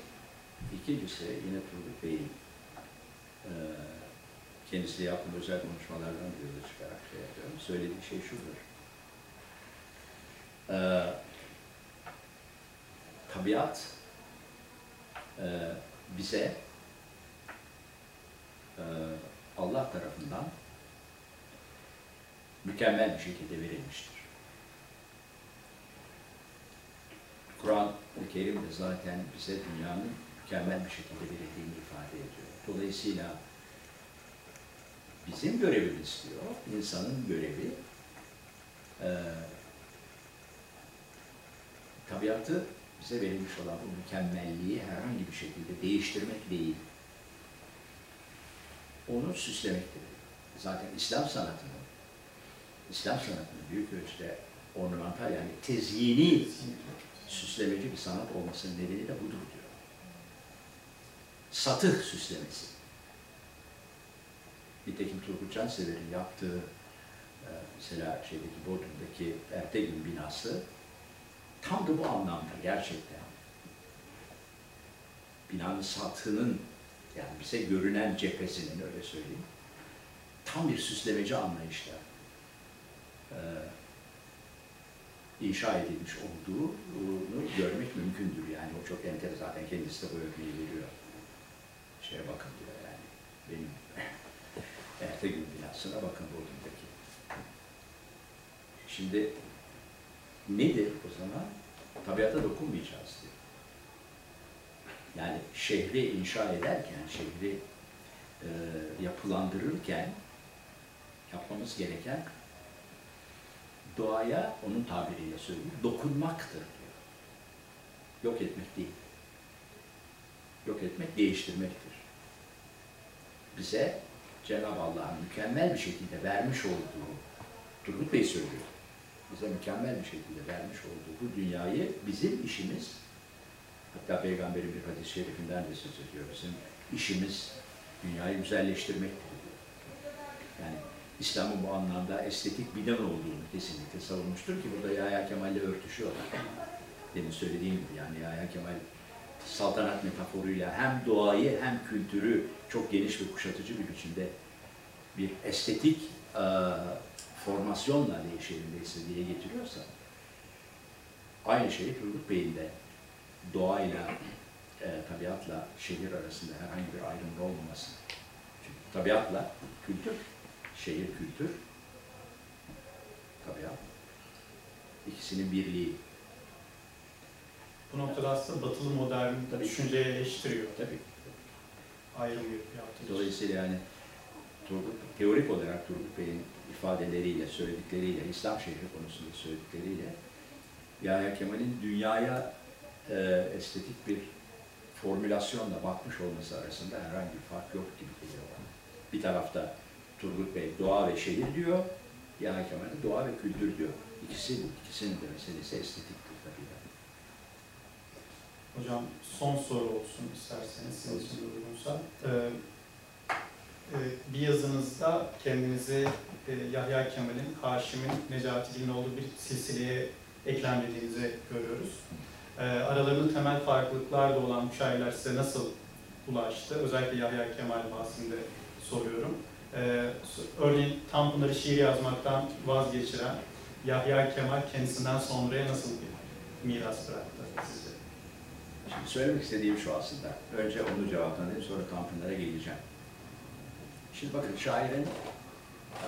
ikincisi yine Turgut Bey'in e, kendisiyle yaptığım özel konuşmalardan bir yola çıkarak şey yapıyorum. Söylediği şey şudur. E, tabiat e, bize e, Allah tarafından mükemmel bir şekilde verilmiştir. Kur'an-ı Kerim de zaten bize dünyanın mükemmel bir şekilde verildiğini ifade ediyor. Dolayısıyla bizim görevimiz diyor, insanın görevi e, tabiatı bize verilmiş olan bu mükemmelliği herhangi bir şekilde değiştirmek değil. Onu süslemektir. Zaten İslam sanatının, İslam sanatının büyük ölçüde ornamental yani tezyini süslemeci bir sanat olmasının nedeni de budur. Satıh süslemesi. Nitekim Turgut Cansever'in yaptığı e, mesela şeydeki Bodrum'daki Ertegün binası tam da bu anlamda gerçekten. binanın sathının yani bize görünen cephesinin öyle söyleyeyim tam bir süslemeci anlayışla e, inşa edilmiş olduğunu görmek mümkündür. Yani o çok enteresan. Zaten kendisi de bu örneği veriyor. Şeye bakın diyor yani. Benim Ertegün binasına bakın Bodrum'daki. Şimdi nedir o zaman? Tabiata dokunmayacağız diyor. Yani şehri inşa ederken, şehri e, yapılandırırken yapmamız gereken doğaya, onun tabiriyle söyleyeyim, dokunmaktır diyor. Yok etmek değil. Yok etmek, değiştirmektir. Bize Cenab-ı Allah'ın mükemmel bir şekilde vermiş olduğu, Turgut Bey söylüyor, bize mükemmel bir şekilde vermiş olduğu bu dünyayı bizim işimiz, hatta Peygamberin bir hadis-i şerifinden de söz ediyor, bizim işimiz dünyayı güzelleştirmektir diyor. Yani İslam'ın bu anlamda estetik bilen olduğunu kesinlikle savunmuştur ki burada Yahya Kemal'le örtüşüyorlar. Demin söylediğim gibi yani Yahya Kemal saltanat metaforuyla hem doğayı hem kültürü çok geniş ve kuşatıcı bir biçimde bir estetik e, formasyonla değişelimdeyse diye getiriyorsa aynı şeyi Turgut Bey'in de doğayla, e, tabiatla şehir arasında herhangi bir ayrımın olmaması. Çünkü tabiatla kültür, şehir kültür, tabiat, ikisinin birliği. Bu noktada aslında batılı modern Tabii. düşünceyi eleştiriyor. Tabii. Ayrım yaptığı için. Dolayısıyla yani Turgut, teorik olarak Turgut Bey'in ifadeleriyle, söyledikleriyle, İslam şehri konusunda söyledikleriyle Yahya Kemal'in dünyaya e, estetik bir formülasyonla bakmış olması arasında herhangi bir fark yok gibi geliyor bana. Bir tarafta Turgut Bey doğa ve şehir diyor, Yahya Kemal doğa ve kültür diyor. İkisi, ikisinin de meselesi tabii. Hocam son soru olsun isterseniz sizin için uygunsa. Ee, e, bir yazınızda kendinizi e, Yahya Kemal'in, Haşim'in, Necati'nin olduğu bir silsileye eklemlediğinizi görüyoruz. Ee, aralarında temel farklılıklar da olan bu şairler size nasıl ulaştı? Özellikle Yahya Kemal bahsinde soruyorum. Ee, örneğin Tanpınar'ı şiir yazmaktan vazgeçiren Yahya Kemal kendisinden sonraya nasıl bir miras bıraktı sizce? Şimdi söylemek istediğim şu aslında. Önce onu cevaplayayım, sonra Tanpınar'a geleceğim. Şimdi bakın şairin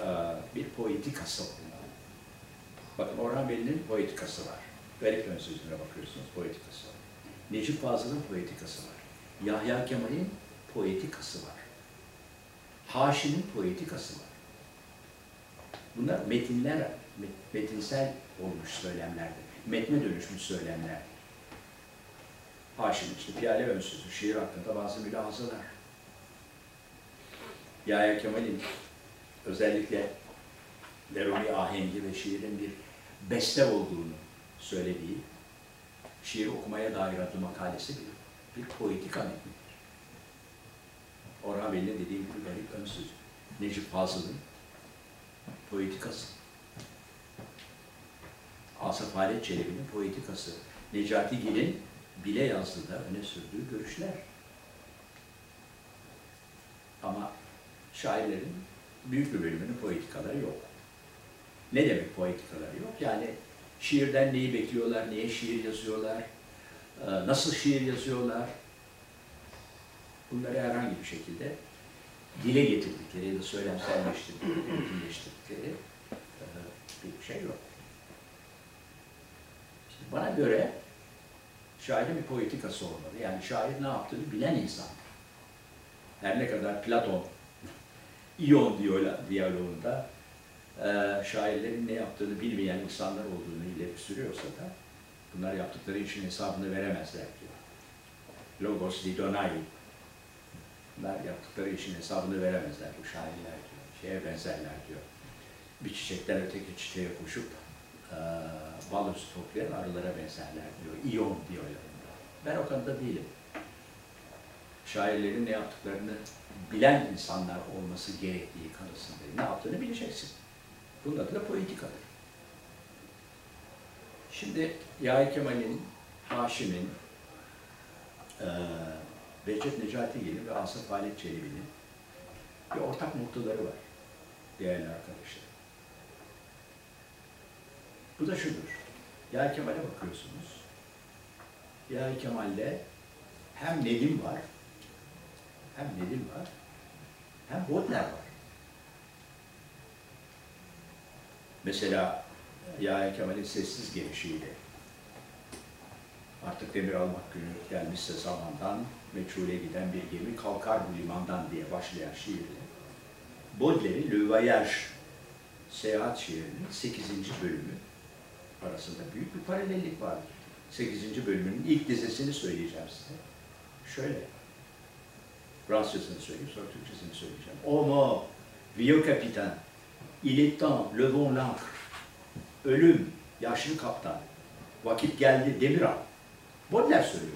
eee, bir poetikası olmalı. Bakın Orhan Veli'nin poetikası var. Garip ön sözüne bakıyorsunuz, poetikası var. Necip Fazıl'ın poetikası var. Yahya Kemal'in poetikası var. Haşim'in poetikası var. Bunlar metinler, met- metinsel olmuş söylemlerdir. Metne dönüşmüş söylemler. Haşim işte Piyale sözü, şiir hakkında bazı mülahazalar. Yahya Kemal'in özellikle Leroni ahengi ve şiirin bir beste olduğunu söylediği şiir okumaya dair adlı makalesi bir, bir poetika metnidir. Orhan Veli'nin dediğim gibi garip ön sözü. Necip Fazıl'ın poetikası. Asaf Halet Çelebi'nin poetikası. Necati Gil'in bile yazdığı da öne sürdüğü görüşler. Ama şairlerin büyük bir bölümünün poetikaları yok. Ne demek poetikaları yok? Yani şiirden neyi bekliyorlar, niye şiir yazıyorlar, e, nasıl şiir yazıyorlar, bunları herhangi bir şekilde dile getirdikleri ya da söylemselleştirdikleri, bütünleştirdikleri e, bir şey yok. Şimdi bana göre şairin bir poetikası olmalı. Yani şair ne yaptığını bilen insan. Her ne kadar Platon, diyaloğunda diyaloğunda e, şairlerin ne yaptığını bilmeyen insanlar olduğunu ileri sürüyorsa da bunlar yaptıkları için hesabını veremezler diyor. Logos Didonai. Bunlar yaptıkları için hesabını veremezler bu şairler diyor. Şeye benzerler diyor. Bir çiçekten öteki çiçeğe koşup e, bal özü toplayan arılara benzerler diyor. İyon diyor yanında. Ben o konuda değilim. Şairlerin ne yaptıklarını bilen insanlar olması gerektiği kanısındayım. Ne yaptığını bileceksin. Bunun adı da politikadır. Şimdi Yahya Kemal'in, Haşim'in, eee Behçet Necatigil'in ve Asaf Halet Çelebi'nin bir ortak noktaları var değerli arkadaşlar. Bu da şudur. Yahya Kemal'e bakıyorsunuz. Yahya Kemal'de hem Nedim var, hem Nedim var, hem Baudelaire var. Mesela Yahya Kemal'in sessiz gelişiyle artık demir almak günü gelmişse zamandan meçhule giden bir gemi kalkar bu limandan diye başlayan şiirle Baudelaire'in Le Voyage seyahat şiirinin 8. bölümü arasında büyük bir paralellik vardır. 8. bölümünün ilk dizesini söyleyeceğim size. Şöyle. Fransızcasını söyleyeyim, sonra Türkçesini söyleyeceğim. Oh mort, vieux capitaine, il est temps, levons l'ancre. Ölüm, yaşlı kaptan. Vakit geldi, demir al. Baudelaire söylüyor.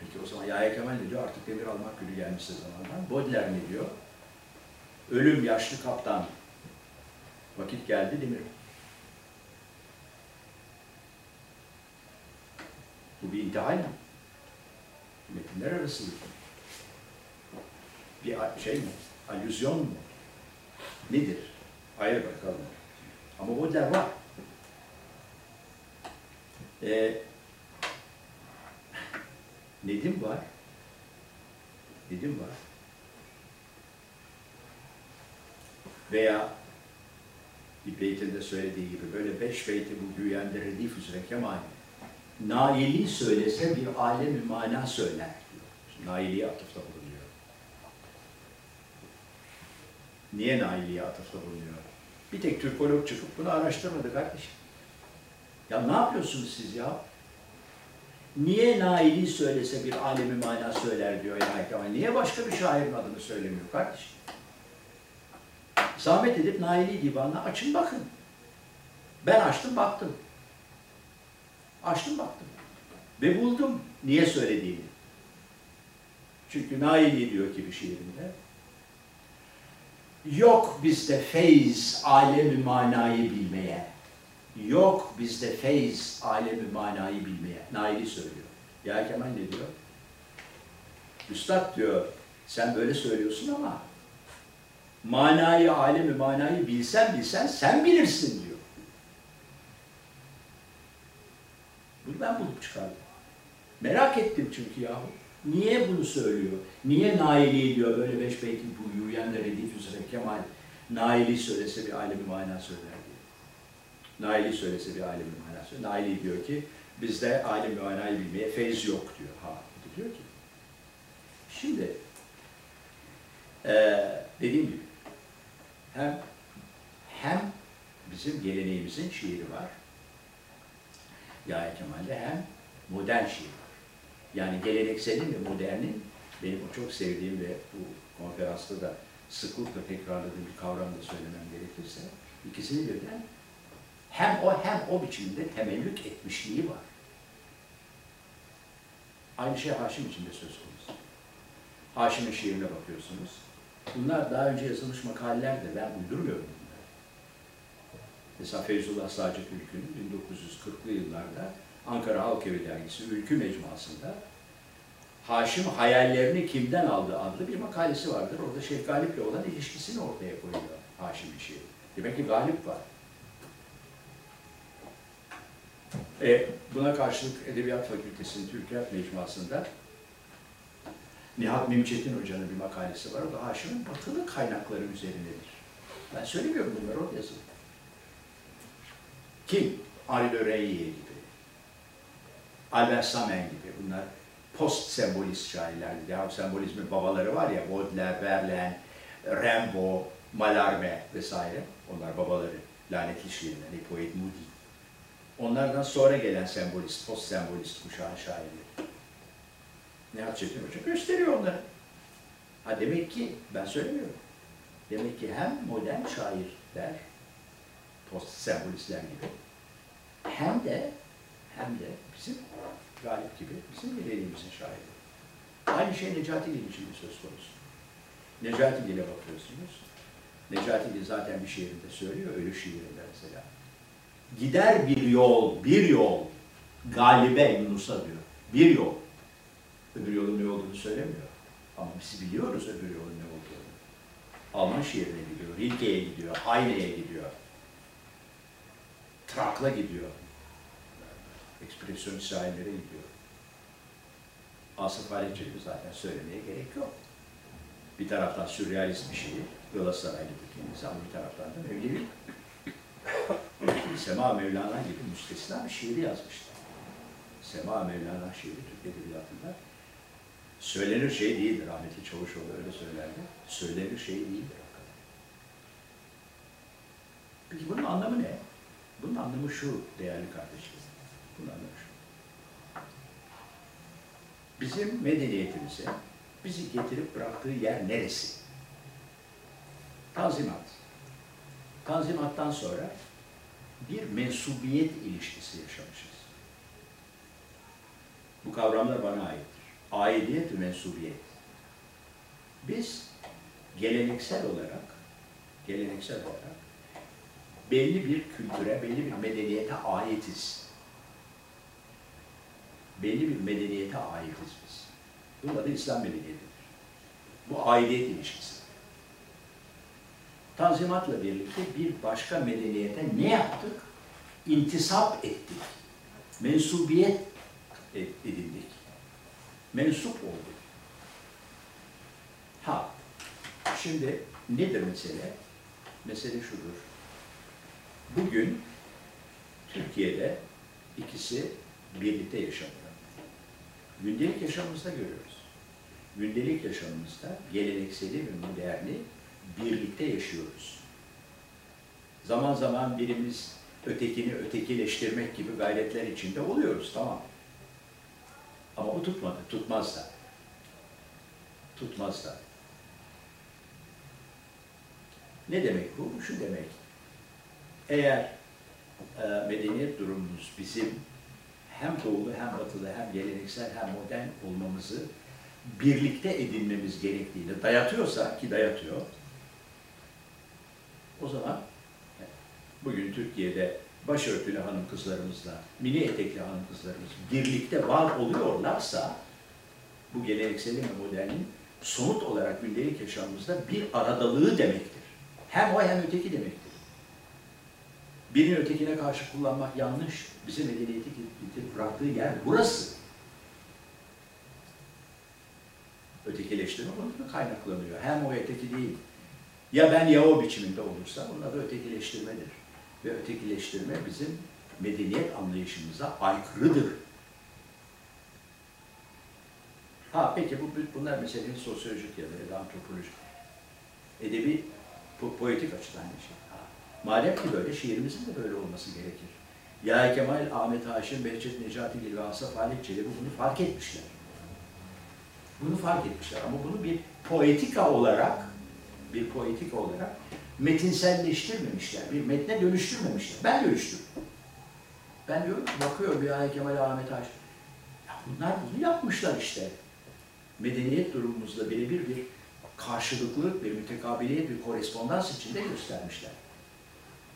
Peki o zaman Yahya Kemal ne diyor? Artık demir almak günü gelmişse zamandan. Baudelaire ne diyor? Ölüm, yaşlı kaptan. Vakit geldi, demir Bu bir intihal mi? Metinler arası bir şey mi? Alüzyon mu? Nedir? Hayır bakalım. Ama Baudelaire var. Ee, Nedim var. Nedim var. Veya bir beytinde söylediği gibi böyle beş beyti bu güyende redif üzere kemal Naili söylese bir alemi mana söyler diyor. Naili'ye atıfta bulunuyor. Niye Naili'ye atıfta bulunuyor? Bir tek Türkolog çıkıp bunu araştırmadı kardeşim. Ya ne yapıyorsunuz siz ya? Niye Naili söylese bir alemi mana söyler diyor ya Kemal. Niye başka bir şairin adını söylemiyor kardeşim? Zahmet edip Naili divanına açın bakın. Ben açtım baktım. Açtım baktım. Ve buldum niye söylediğini. Çünkü Naili diyor ki bir şiirinde. Yok bizde feyz alemi manayı bilmeye. Yok bizde feyz alemi manayı bilmeye. Naili söylüyor. Ya Kemal ne diyor? Üstad diyor, sen böyle söylüyorsun ama manayı, alemi manayı bilsen bilsen sen bilirsin diyor. Bunu ben bulup çıkardım. Merak ettim çünkü yahu. Niye bunu söylüyor? Niye Naili diyor böyle beş beytin bu Yuyen de Redif üzere Kemal Naili söylese bir alemi mana söyler diye. Naili söylese bir alemi mana söyler. Naili diyor ki bizde alemi manayı bilmeye feyz yok diyor. Ha, diyor ki. Şimdi eee dediğim gibi hem hem bizim geleneğimizin şiiri var. Yahya Kemal'de hem modern şiir var. Yani gelenekselin ve modernin benim o çok sevdiğim ve bu konferansta da sıklıkla tekrarladığım bir kavram da söylemem gerekirse ikisini birden hem o hem o biçimde temellük etmişliği var. Aynı şey Haşim için de söz konusu. Haşim'in şiirine bakıyorsunuz. Bunlar daha önce yazılmış makalelerdir. Ben uydurmuyorum. Mesela Feyzullah Sacit Ülkü'nün 1940'lı yıllarda Ankara Halk Evi Dergisi Ülkü Mecmuası'nda Haşim hayallerini kimden aldı adlı bir makalesi vardır. Orada Şeyh Galip'le olan ilişkisini ortaya koyuyor Haşim'in şiiri. Demek ki Galip var. E, buna karşılık Edebiyat Fakültesi'nin Türkiyat Mecmuası'nda Nihat Mimçetin Hoca'nın bir makalesi var. O da Haşim'in batılı kaynakları üzerindedir. Ben söylemiyorum bunları, orada yazılı. Kim? Reynier gibi, Albert gibi bunlar post sembolist şairlerdi. Ya sembolizmin babaları var ya, Baudelaire, Verlaine, Rimbaud, Mallarmé vesaire. Onlar babaları. Lanetli şiirler, Hippolyte Moody. Onlardan sonra gelen sembolist, post sembolist kuşağın şairleri. Nihat Çetin Hoca gösteriyor onları. Ha demek ki, ben söylemiyorum. Demek ki hem modern şairler, post sembolistler gibi, hem de hem de bizim Galip gibi bizim geleneğimizin şairi. Aynı şey Necati Gil için de söz konusu. Necati Gil'e bakıyorsunuz. Necati Gil zaten bir şiirinde söylüyor, ölü şiirinde mesela. Gider bir yol, bir yol, galibe Yunus'a diyor. Bir yol. öbür yolun ne olduğunu söylemiyor. Ama biz biliyoruz öbür yolun ne olduğunu. Alman şehrine gidiyor, Rilke'ye gidiyor, Heine'ye gidiyor. Trak'la gidiyor. Ekspresyon şairlere gidiyor. Asaf Halecik'i zaten söylemeye gerek yok. Bir taraftan sürrealist bir şiir, Galatasaraylı'dır kendisi ama bir taraftan da Mevlevi. Sema Mevlana gibi müstesna bir şiiri yazmıştı. Sema Mevlana şiiri Türk Edebiyatı'nda söylenir şey değildir. Rahmetli Çavuşoğlu öyle söylerdi. Söylenir şey değildir. hakikaten. Peki bunun anlamı ne? Bunun anlamı şu değerli kardeşim. Bunun anlamı şu. Bizim medeniyetimize bizi getirip bıraktığı yer neresi? Tanzimat. Tanzimattan sonra bir mensubiyet ilişkisi yaşamışız. Bu kavramlar bana aittir. Aidiyet ve mensubiyet. Biz geleneksel olarak, geleneksel olarak belli bir kültüre, belli bir medeniyete aitiz. Belli bir medeniyete aitiz biz. Bunun adı İslam medeniyetidir. Bu aidiyet ilişkisi. Tanzimatla birlikte bir başka medeniyete ne yaptık? İntisap ettik. Mensubiyet edindik. Mensup olduk. Ha, şimdi nedir mesele? Mesele şudur. Bugün Türkiye'de ikisi birlikte yaşanıyor. Gündelik yaşamımızda görüyoruz. Gündelik yaşamımızda gelenekseli ve moderni birlikte yaşıyoruz. Zaman zaman birimiz ötekini ötekileştirmek gibi gayretler içinde oluyoruz, tamam. Ama o tutmadı, tutmaz da. Tutmaz da. Ne demek bu? Şu demek. Eğer e, medeniyet durumumuz bizim hem doğulu hem batılı hem geleneksel hem modern olmamızı birlikte edinmemiz gerektiğini dayatıyorsa ki dayatıyor o zaman bugün Türkiye'de başörtülü hanım kızlarımızla, mini etekli hanım kızlarımız birlikte var oluyorlarsa bu gelenekseli ve modernin somut olarak gündelik yaşamımızda bir aradalığı demektir. Hem o hem öteki demektir. Birini ötekine karşı kullanmak yanlış. Bizim medeniyeti bıraktığı yer burası. Ötekileştirme bundan kaynaklanıyor. Hem o öteki değil. Ya ben ya o biçiminde olursa bunun adı ötekileştirmedir. Ve ötekileştirme bizim medeniyet anlayışımıza aykırıdır. Ha peki bu bunlar meselenin sosyolojik ya da antropolojik. Edebi, po poetik açıdan bir şey. Ha. Madem ki böyle, şiirimizin de böyle olması gerekir. Yahya Kemal, Ahmet Haşim, Behçet Necatigil ve Asaf Halit Çelebi bunu fark etmişler. Bunu fark etmişler ama bunu bir poetika olarak bir poetika olarak metinselleştirmemişler, bir metne dönüştürmemişler. Ben dönüştürdüm. Ben diyorum bakıyorum Yahya Kemal, Ahmet Haşim. Ya bunlar bunu yapmışlar işte. Medeniyet durumumuzla birebir bir karşılıklı, bir mütekabiliyet, bir korespondans içinde göstermişler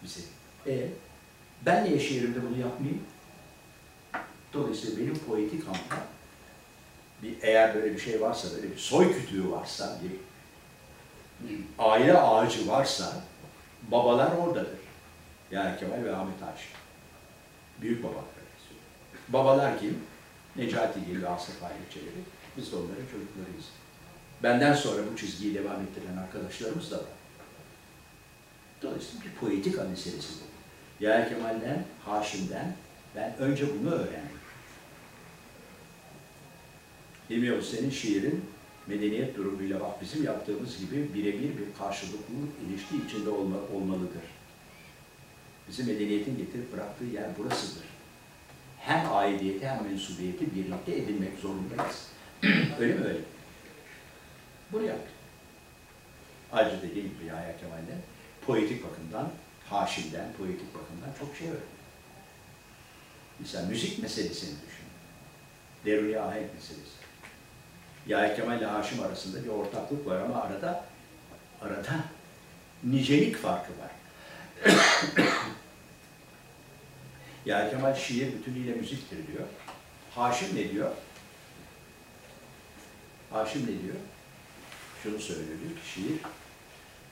bize. E ben niye şiirimde bunu yapmayayım? Dolayısıyla benim poetik hamda bir eğer böyle bir şey varsa, böyle bir soy kütüğü varsa, bir, aile ağacı varsa babalar oradadır. Yani Kemal ve Ahmet Haşim. Büyük babalar. Babalar kim? Necati Gil ve Halit Çelebi. Biz de onların çocuklarıyız. Benden sonra bu çizgiyi devam ettiren arkadaşlarımız da var. Dolayısıyla bir poetik meselesi bu. Yahya Kemal'den, Haşim'den ben önce bunu öğrendim. Hilmi senin şiirin medeniyet durumuyla bak bizim yaptığımız gibi birebir bir karşılıklı ilişki içinde olma, olmalıdır. Bizim medeniyetin getirip bıraktığı yer burasıdır. Hem aidiyeti hem mensubiyeti birlikte edinmek zorundayız. öyle mi öyle? Bunu yaptık. Ayrıca dediğim gibi Yahya Kemal'den poetik bakımdan, Haşim'den, poetik bakımdan çok şey öğrendim. Mesela müzik meselesini düşün. Deruni ahenk meselesi. Yahya Kemal ile Haşim arasında bir ortaklık var ama arada arada nicelik farkı var. Yahya Kemal şiir bütünüyle müziktir diyor. Haşim ne diyor? Haşim ne diyor? Şunu söylüyor diyor ki şiir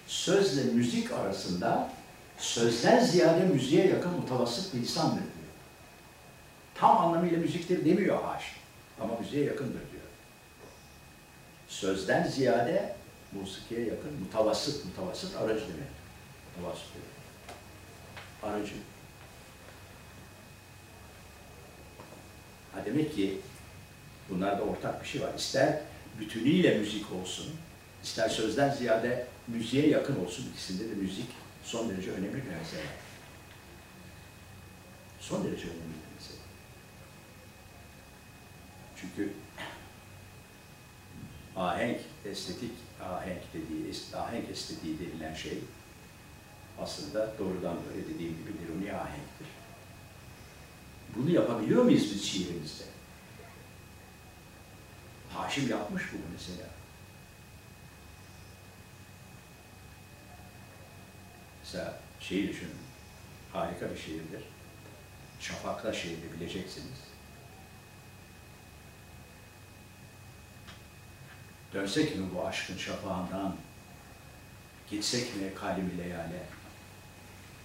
sözle müzik arasında sözden ziyade müziğe yakın mutavassıt bir lisandır diyor. Tam anlamıyla müziktir demiyor Haşim. Ama müziğe yakındır diyor. Sözden ziyade musikiye yakın mutavassıt, mutavassıt aracı demek. Mutavassıt diyor. Aracı. Ha demek ki bunlarda ortak bir şey var. İster bütünüyle müzik olsun, ister sözden ziyade müziğe yakın olsun. İkisinde de müzik son derece önemli bir mesele. Son derece önemli bir mesele. Çünkü ahenk, estetik ahenk dediği, ahenk estetiği denilen şey aslında doğrudan böyle dediğim gibi ironi ahenktir. Bunu yapabiliyor muyuz biz şiirimizde? Haşim yapmış bunu mesela. Mesela şeyi düşünün. Harika bir şiirdir. Şafakla şiirini bileceksiniz. Dönsek mi bu aşkın şafağından, gitsek mi kalbi leyale,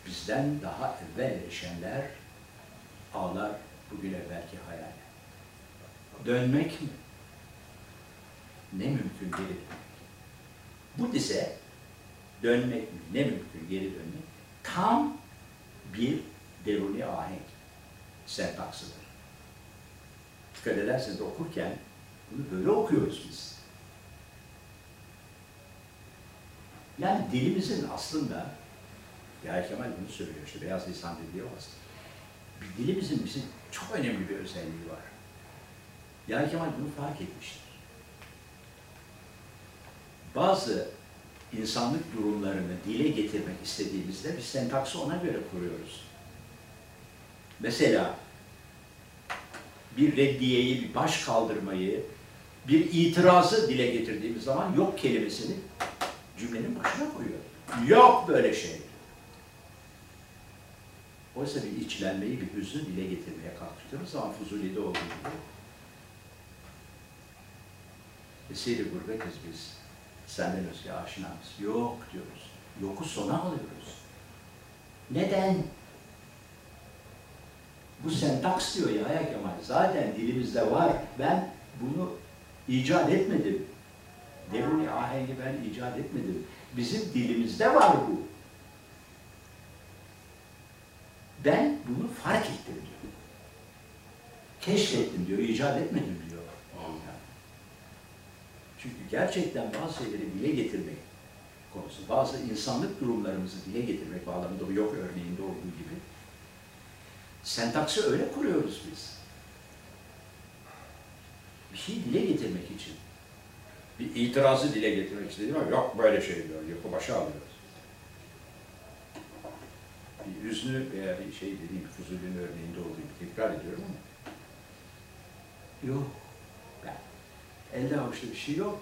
bizden daha evvel erişenler ağlar bugün evvelki hayale. Dönmek mi? Ne mümkün dönmek. Bu dize dönmek? Ne mümkün geri dönmek? Tam bir deruni ahenk sentaksıdır. Dikkat ederseniz okurken bunu böyle okuyoruz biz. Yani dilimizin aslında, ya Kemal bunu söylüyor işte, beyaz lisan dediği o aslında. Dilimizin bizim çok önemli bir özelliği var. Ya Kemal bunu fark etmiştir. Bazı insanlık durumlarını dile getirmek istediğimizde biz sentaksı ona göre kuruyoruz. Mesela bir reddiyeyi, bir baş kaldırmayı, bir itirazı dile getirdiğimiz zaman yok kelimesini cümlenin başına koyuyor. Yok böyle şey. Oysa bir içlenmeyi, bir hüznü dile getirmeye kalktığımız zaman Fuzuli'de olduğu gibi Eseri gurbetiz biz. Senden özge aşinamız. Yok diyoruz. Yoku sona alıyoruz. Neden? Bu sentaks diyor ya ya Kemal. Zaten dilimizde var. Ben bunu icat etmedim. Deruni ahengi ben icat etmedim. Bizim dilimizde var bu. Ben bunu fark ettim diyor. Keşfettim diyor, icat etmedim diyor. Çünkü gerçekten bazı şeyleri dile getirmek konusu, bazı insanlık durumlarımızı dile getirmek bağlamında bu yok örneğinde olduğu gibi sentaksı öyle kuruyoruz biz. Bir şey dile getirmek için. Bir itirazı dile getirmek istediğim ama yok böyle şey diyor, yoku başa alıyoruz. Bir hüznü veya bir şey dediğim Fuzuli'nin örneğinde olduğu gibi tekrar ediyorum ama yok. Elde avuçta bir şey yok.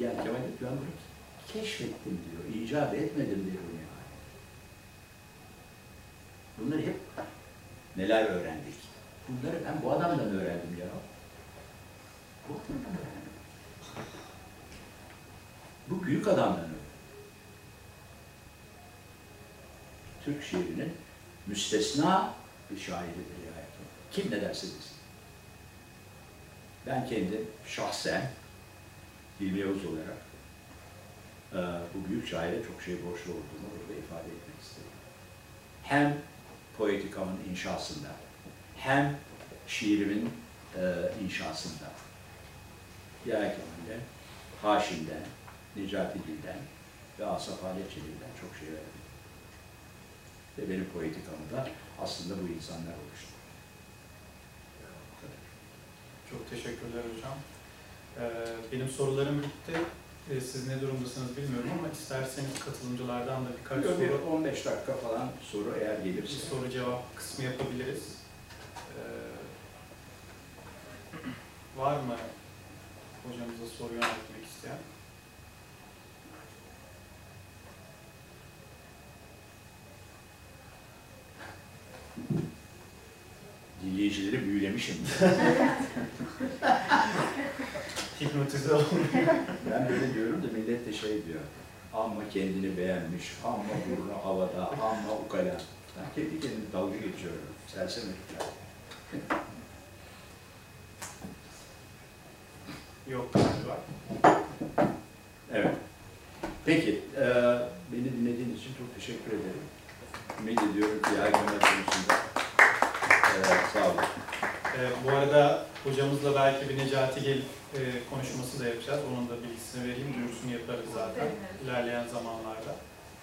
Yani Kemal diyor, ben bunu keşfettim diyor, icat etmedim diyor yani. Bunları hep neler öğrendik? Bunları ben bu adamdan öğrendim ya. Bu adamdan öğrendim. Bu büyük adamdan öğrendim. Türk şiirinin müstesna bir şairidir. Kim ne derse desin. Ben kendim şahsen Hilmi Yavuz olarak e, bu büyük şaire çok şey borçlu olduğumu burada ifade etmek istedim. Hem poetikamın inşasında, hem şiirimin e, inşasında. Ya Kemal'den, Haşim'den, Necati Dil'den ve Asaf Halet Çelik'ten çok şey öğrendim. Ve benim poetikamı da aslında bu insanlar oluştu. Çok teşekkürler hocam. Ee, benim sorularım bitti. Ee, siz ne durumdasınız bilmiyorum ama isterseniz katılımcılardan da birkaç Yok, bir soru, 15 dakika falan soru eğer bir gelirse. soru cevap kısmı yapabiliriz. Ee, var mı hocamıza soru yöneltmek isteyen? Dinleyicileri büyülemişim. Hipnotize olun. Ben böyle diyorum da millet de şey diyor. Amma kendini beğenmiş, amma burnu havada, amma ukala. Ben kendi kendime dalga geçiyorum. Sersem herifler. Yok galiba. Evet. Peki, e, beni dinlediğiniz için çok teşekkür ederim. Ümit ediyorum ki yargılama konusunda e, sağ olun. Ee, bu arada hocamızla belki bir Necati Gel e, konuşması da yapacağız. Onun da bilgisini vereyim, duyurusunu yaparız zaten ilerleyen zamanlarda.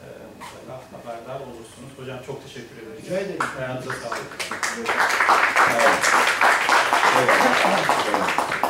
Ee, mutlaka haberdar olursunuz. Hocam çok teşekkür ederim. Rica ederim. Ayağınıza sağlık. Sağ olun. Evet. Evet.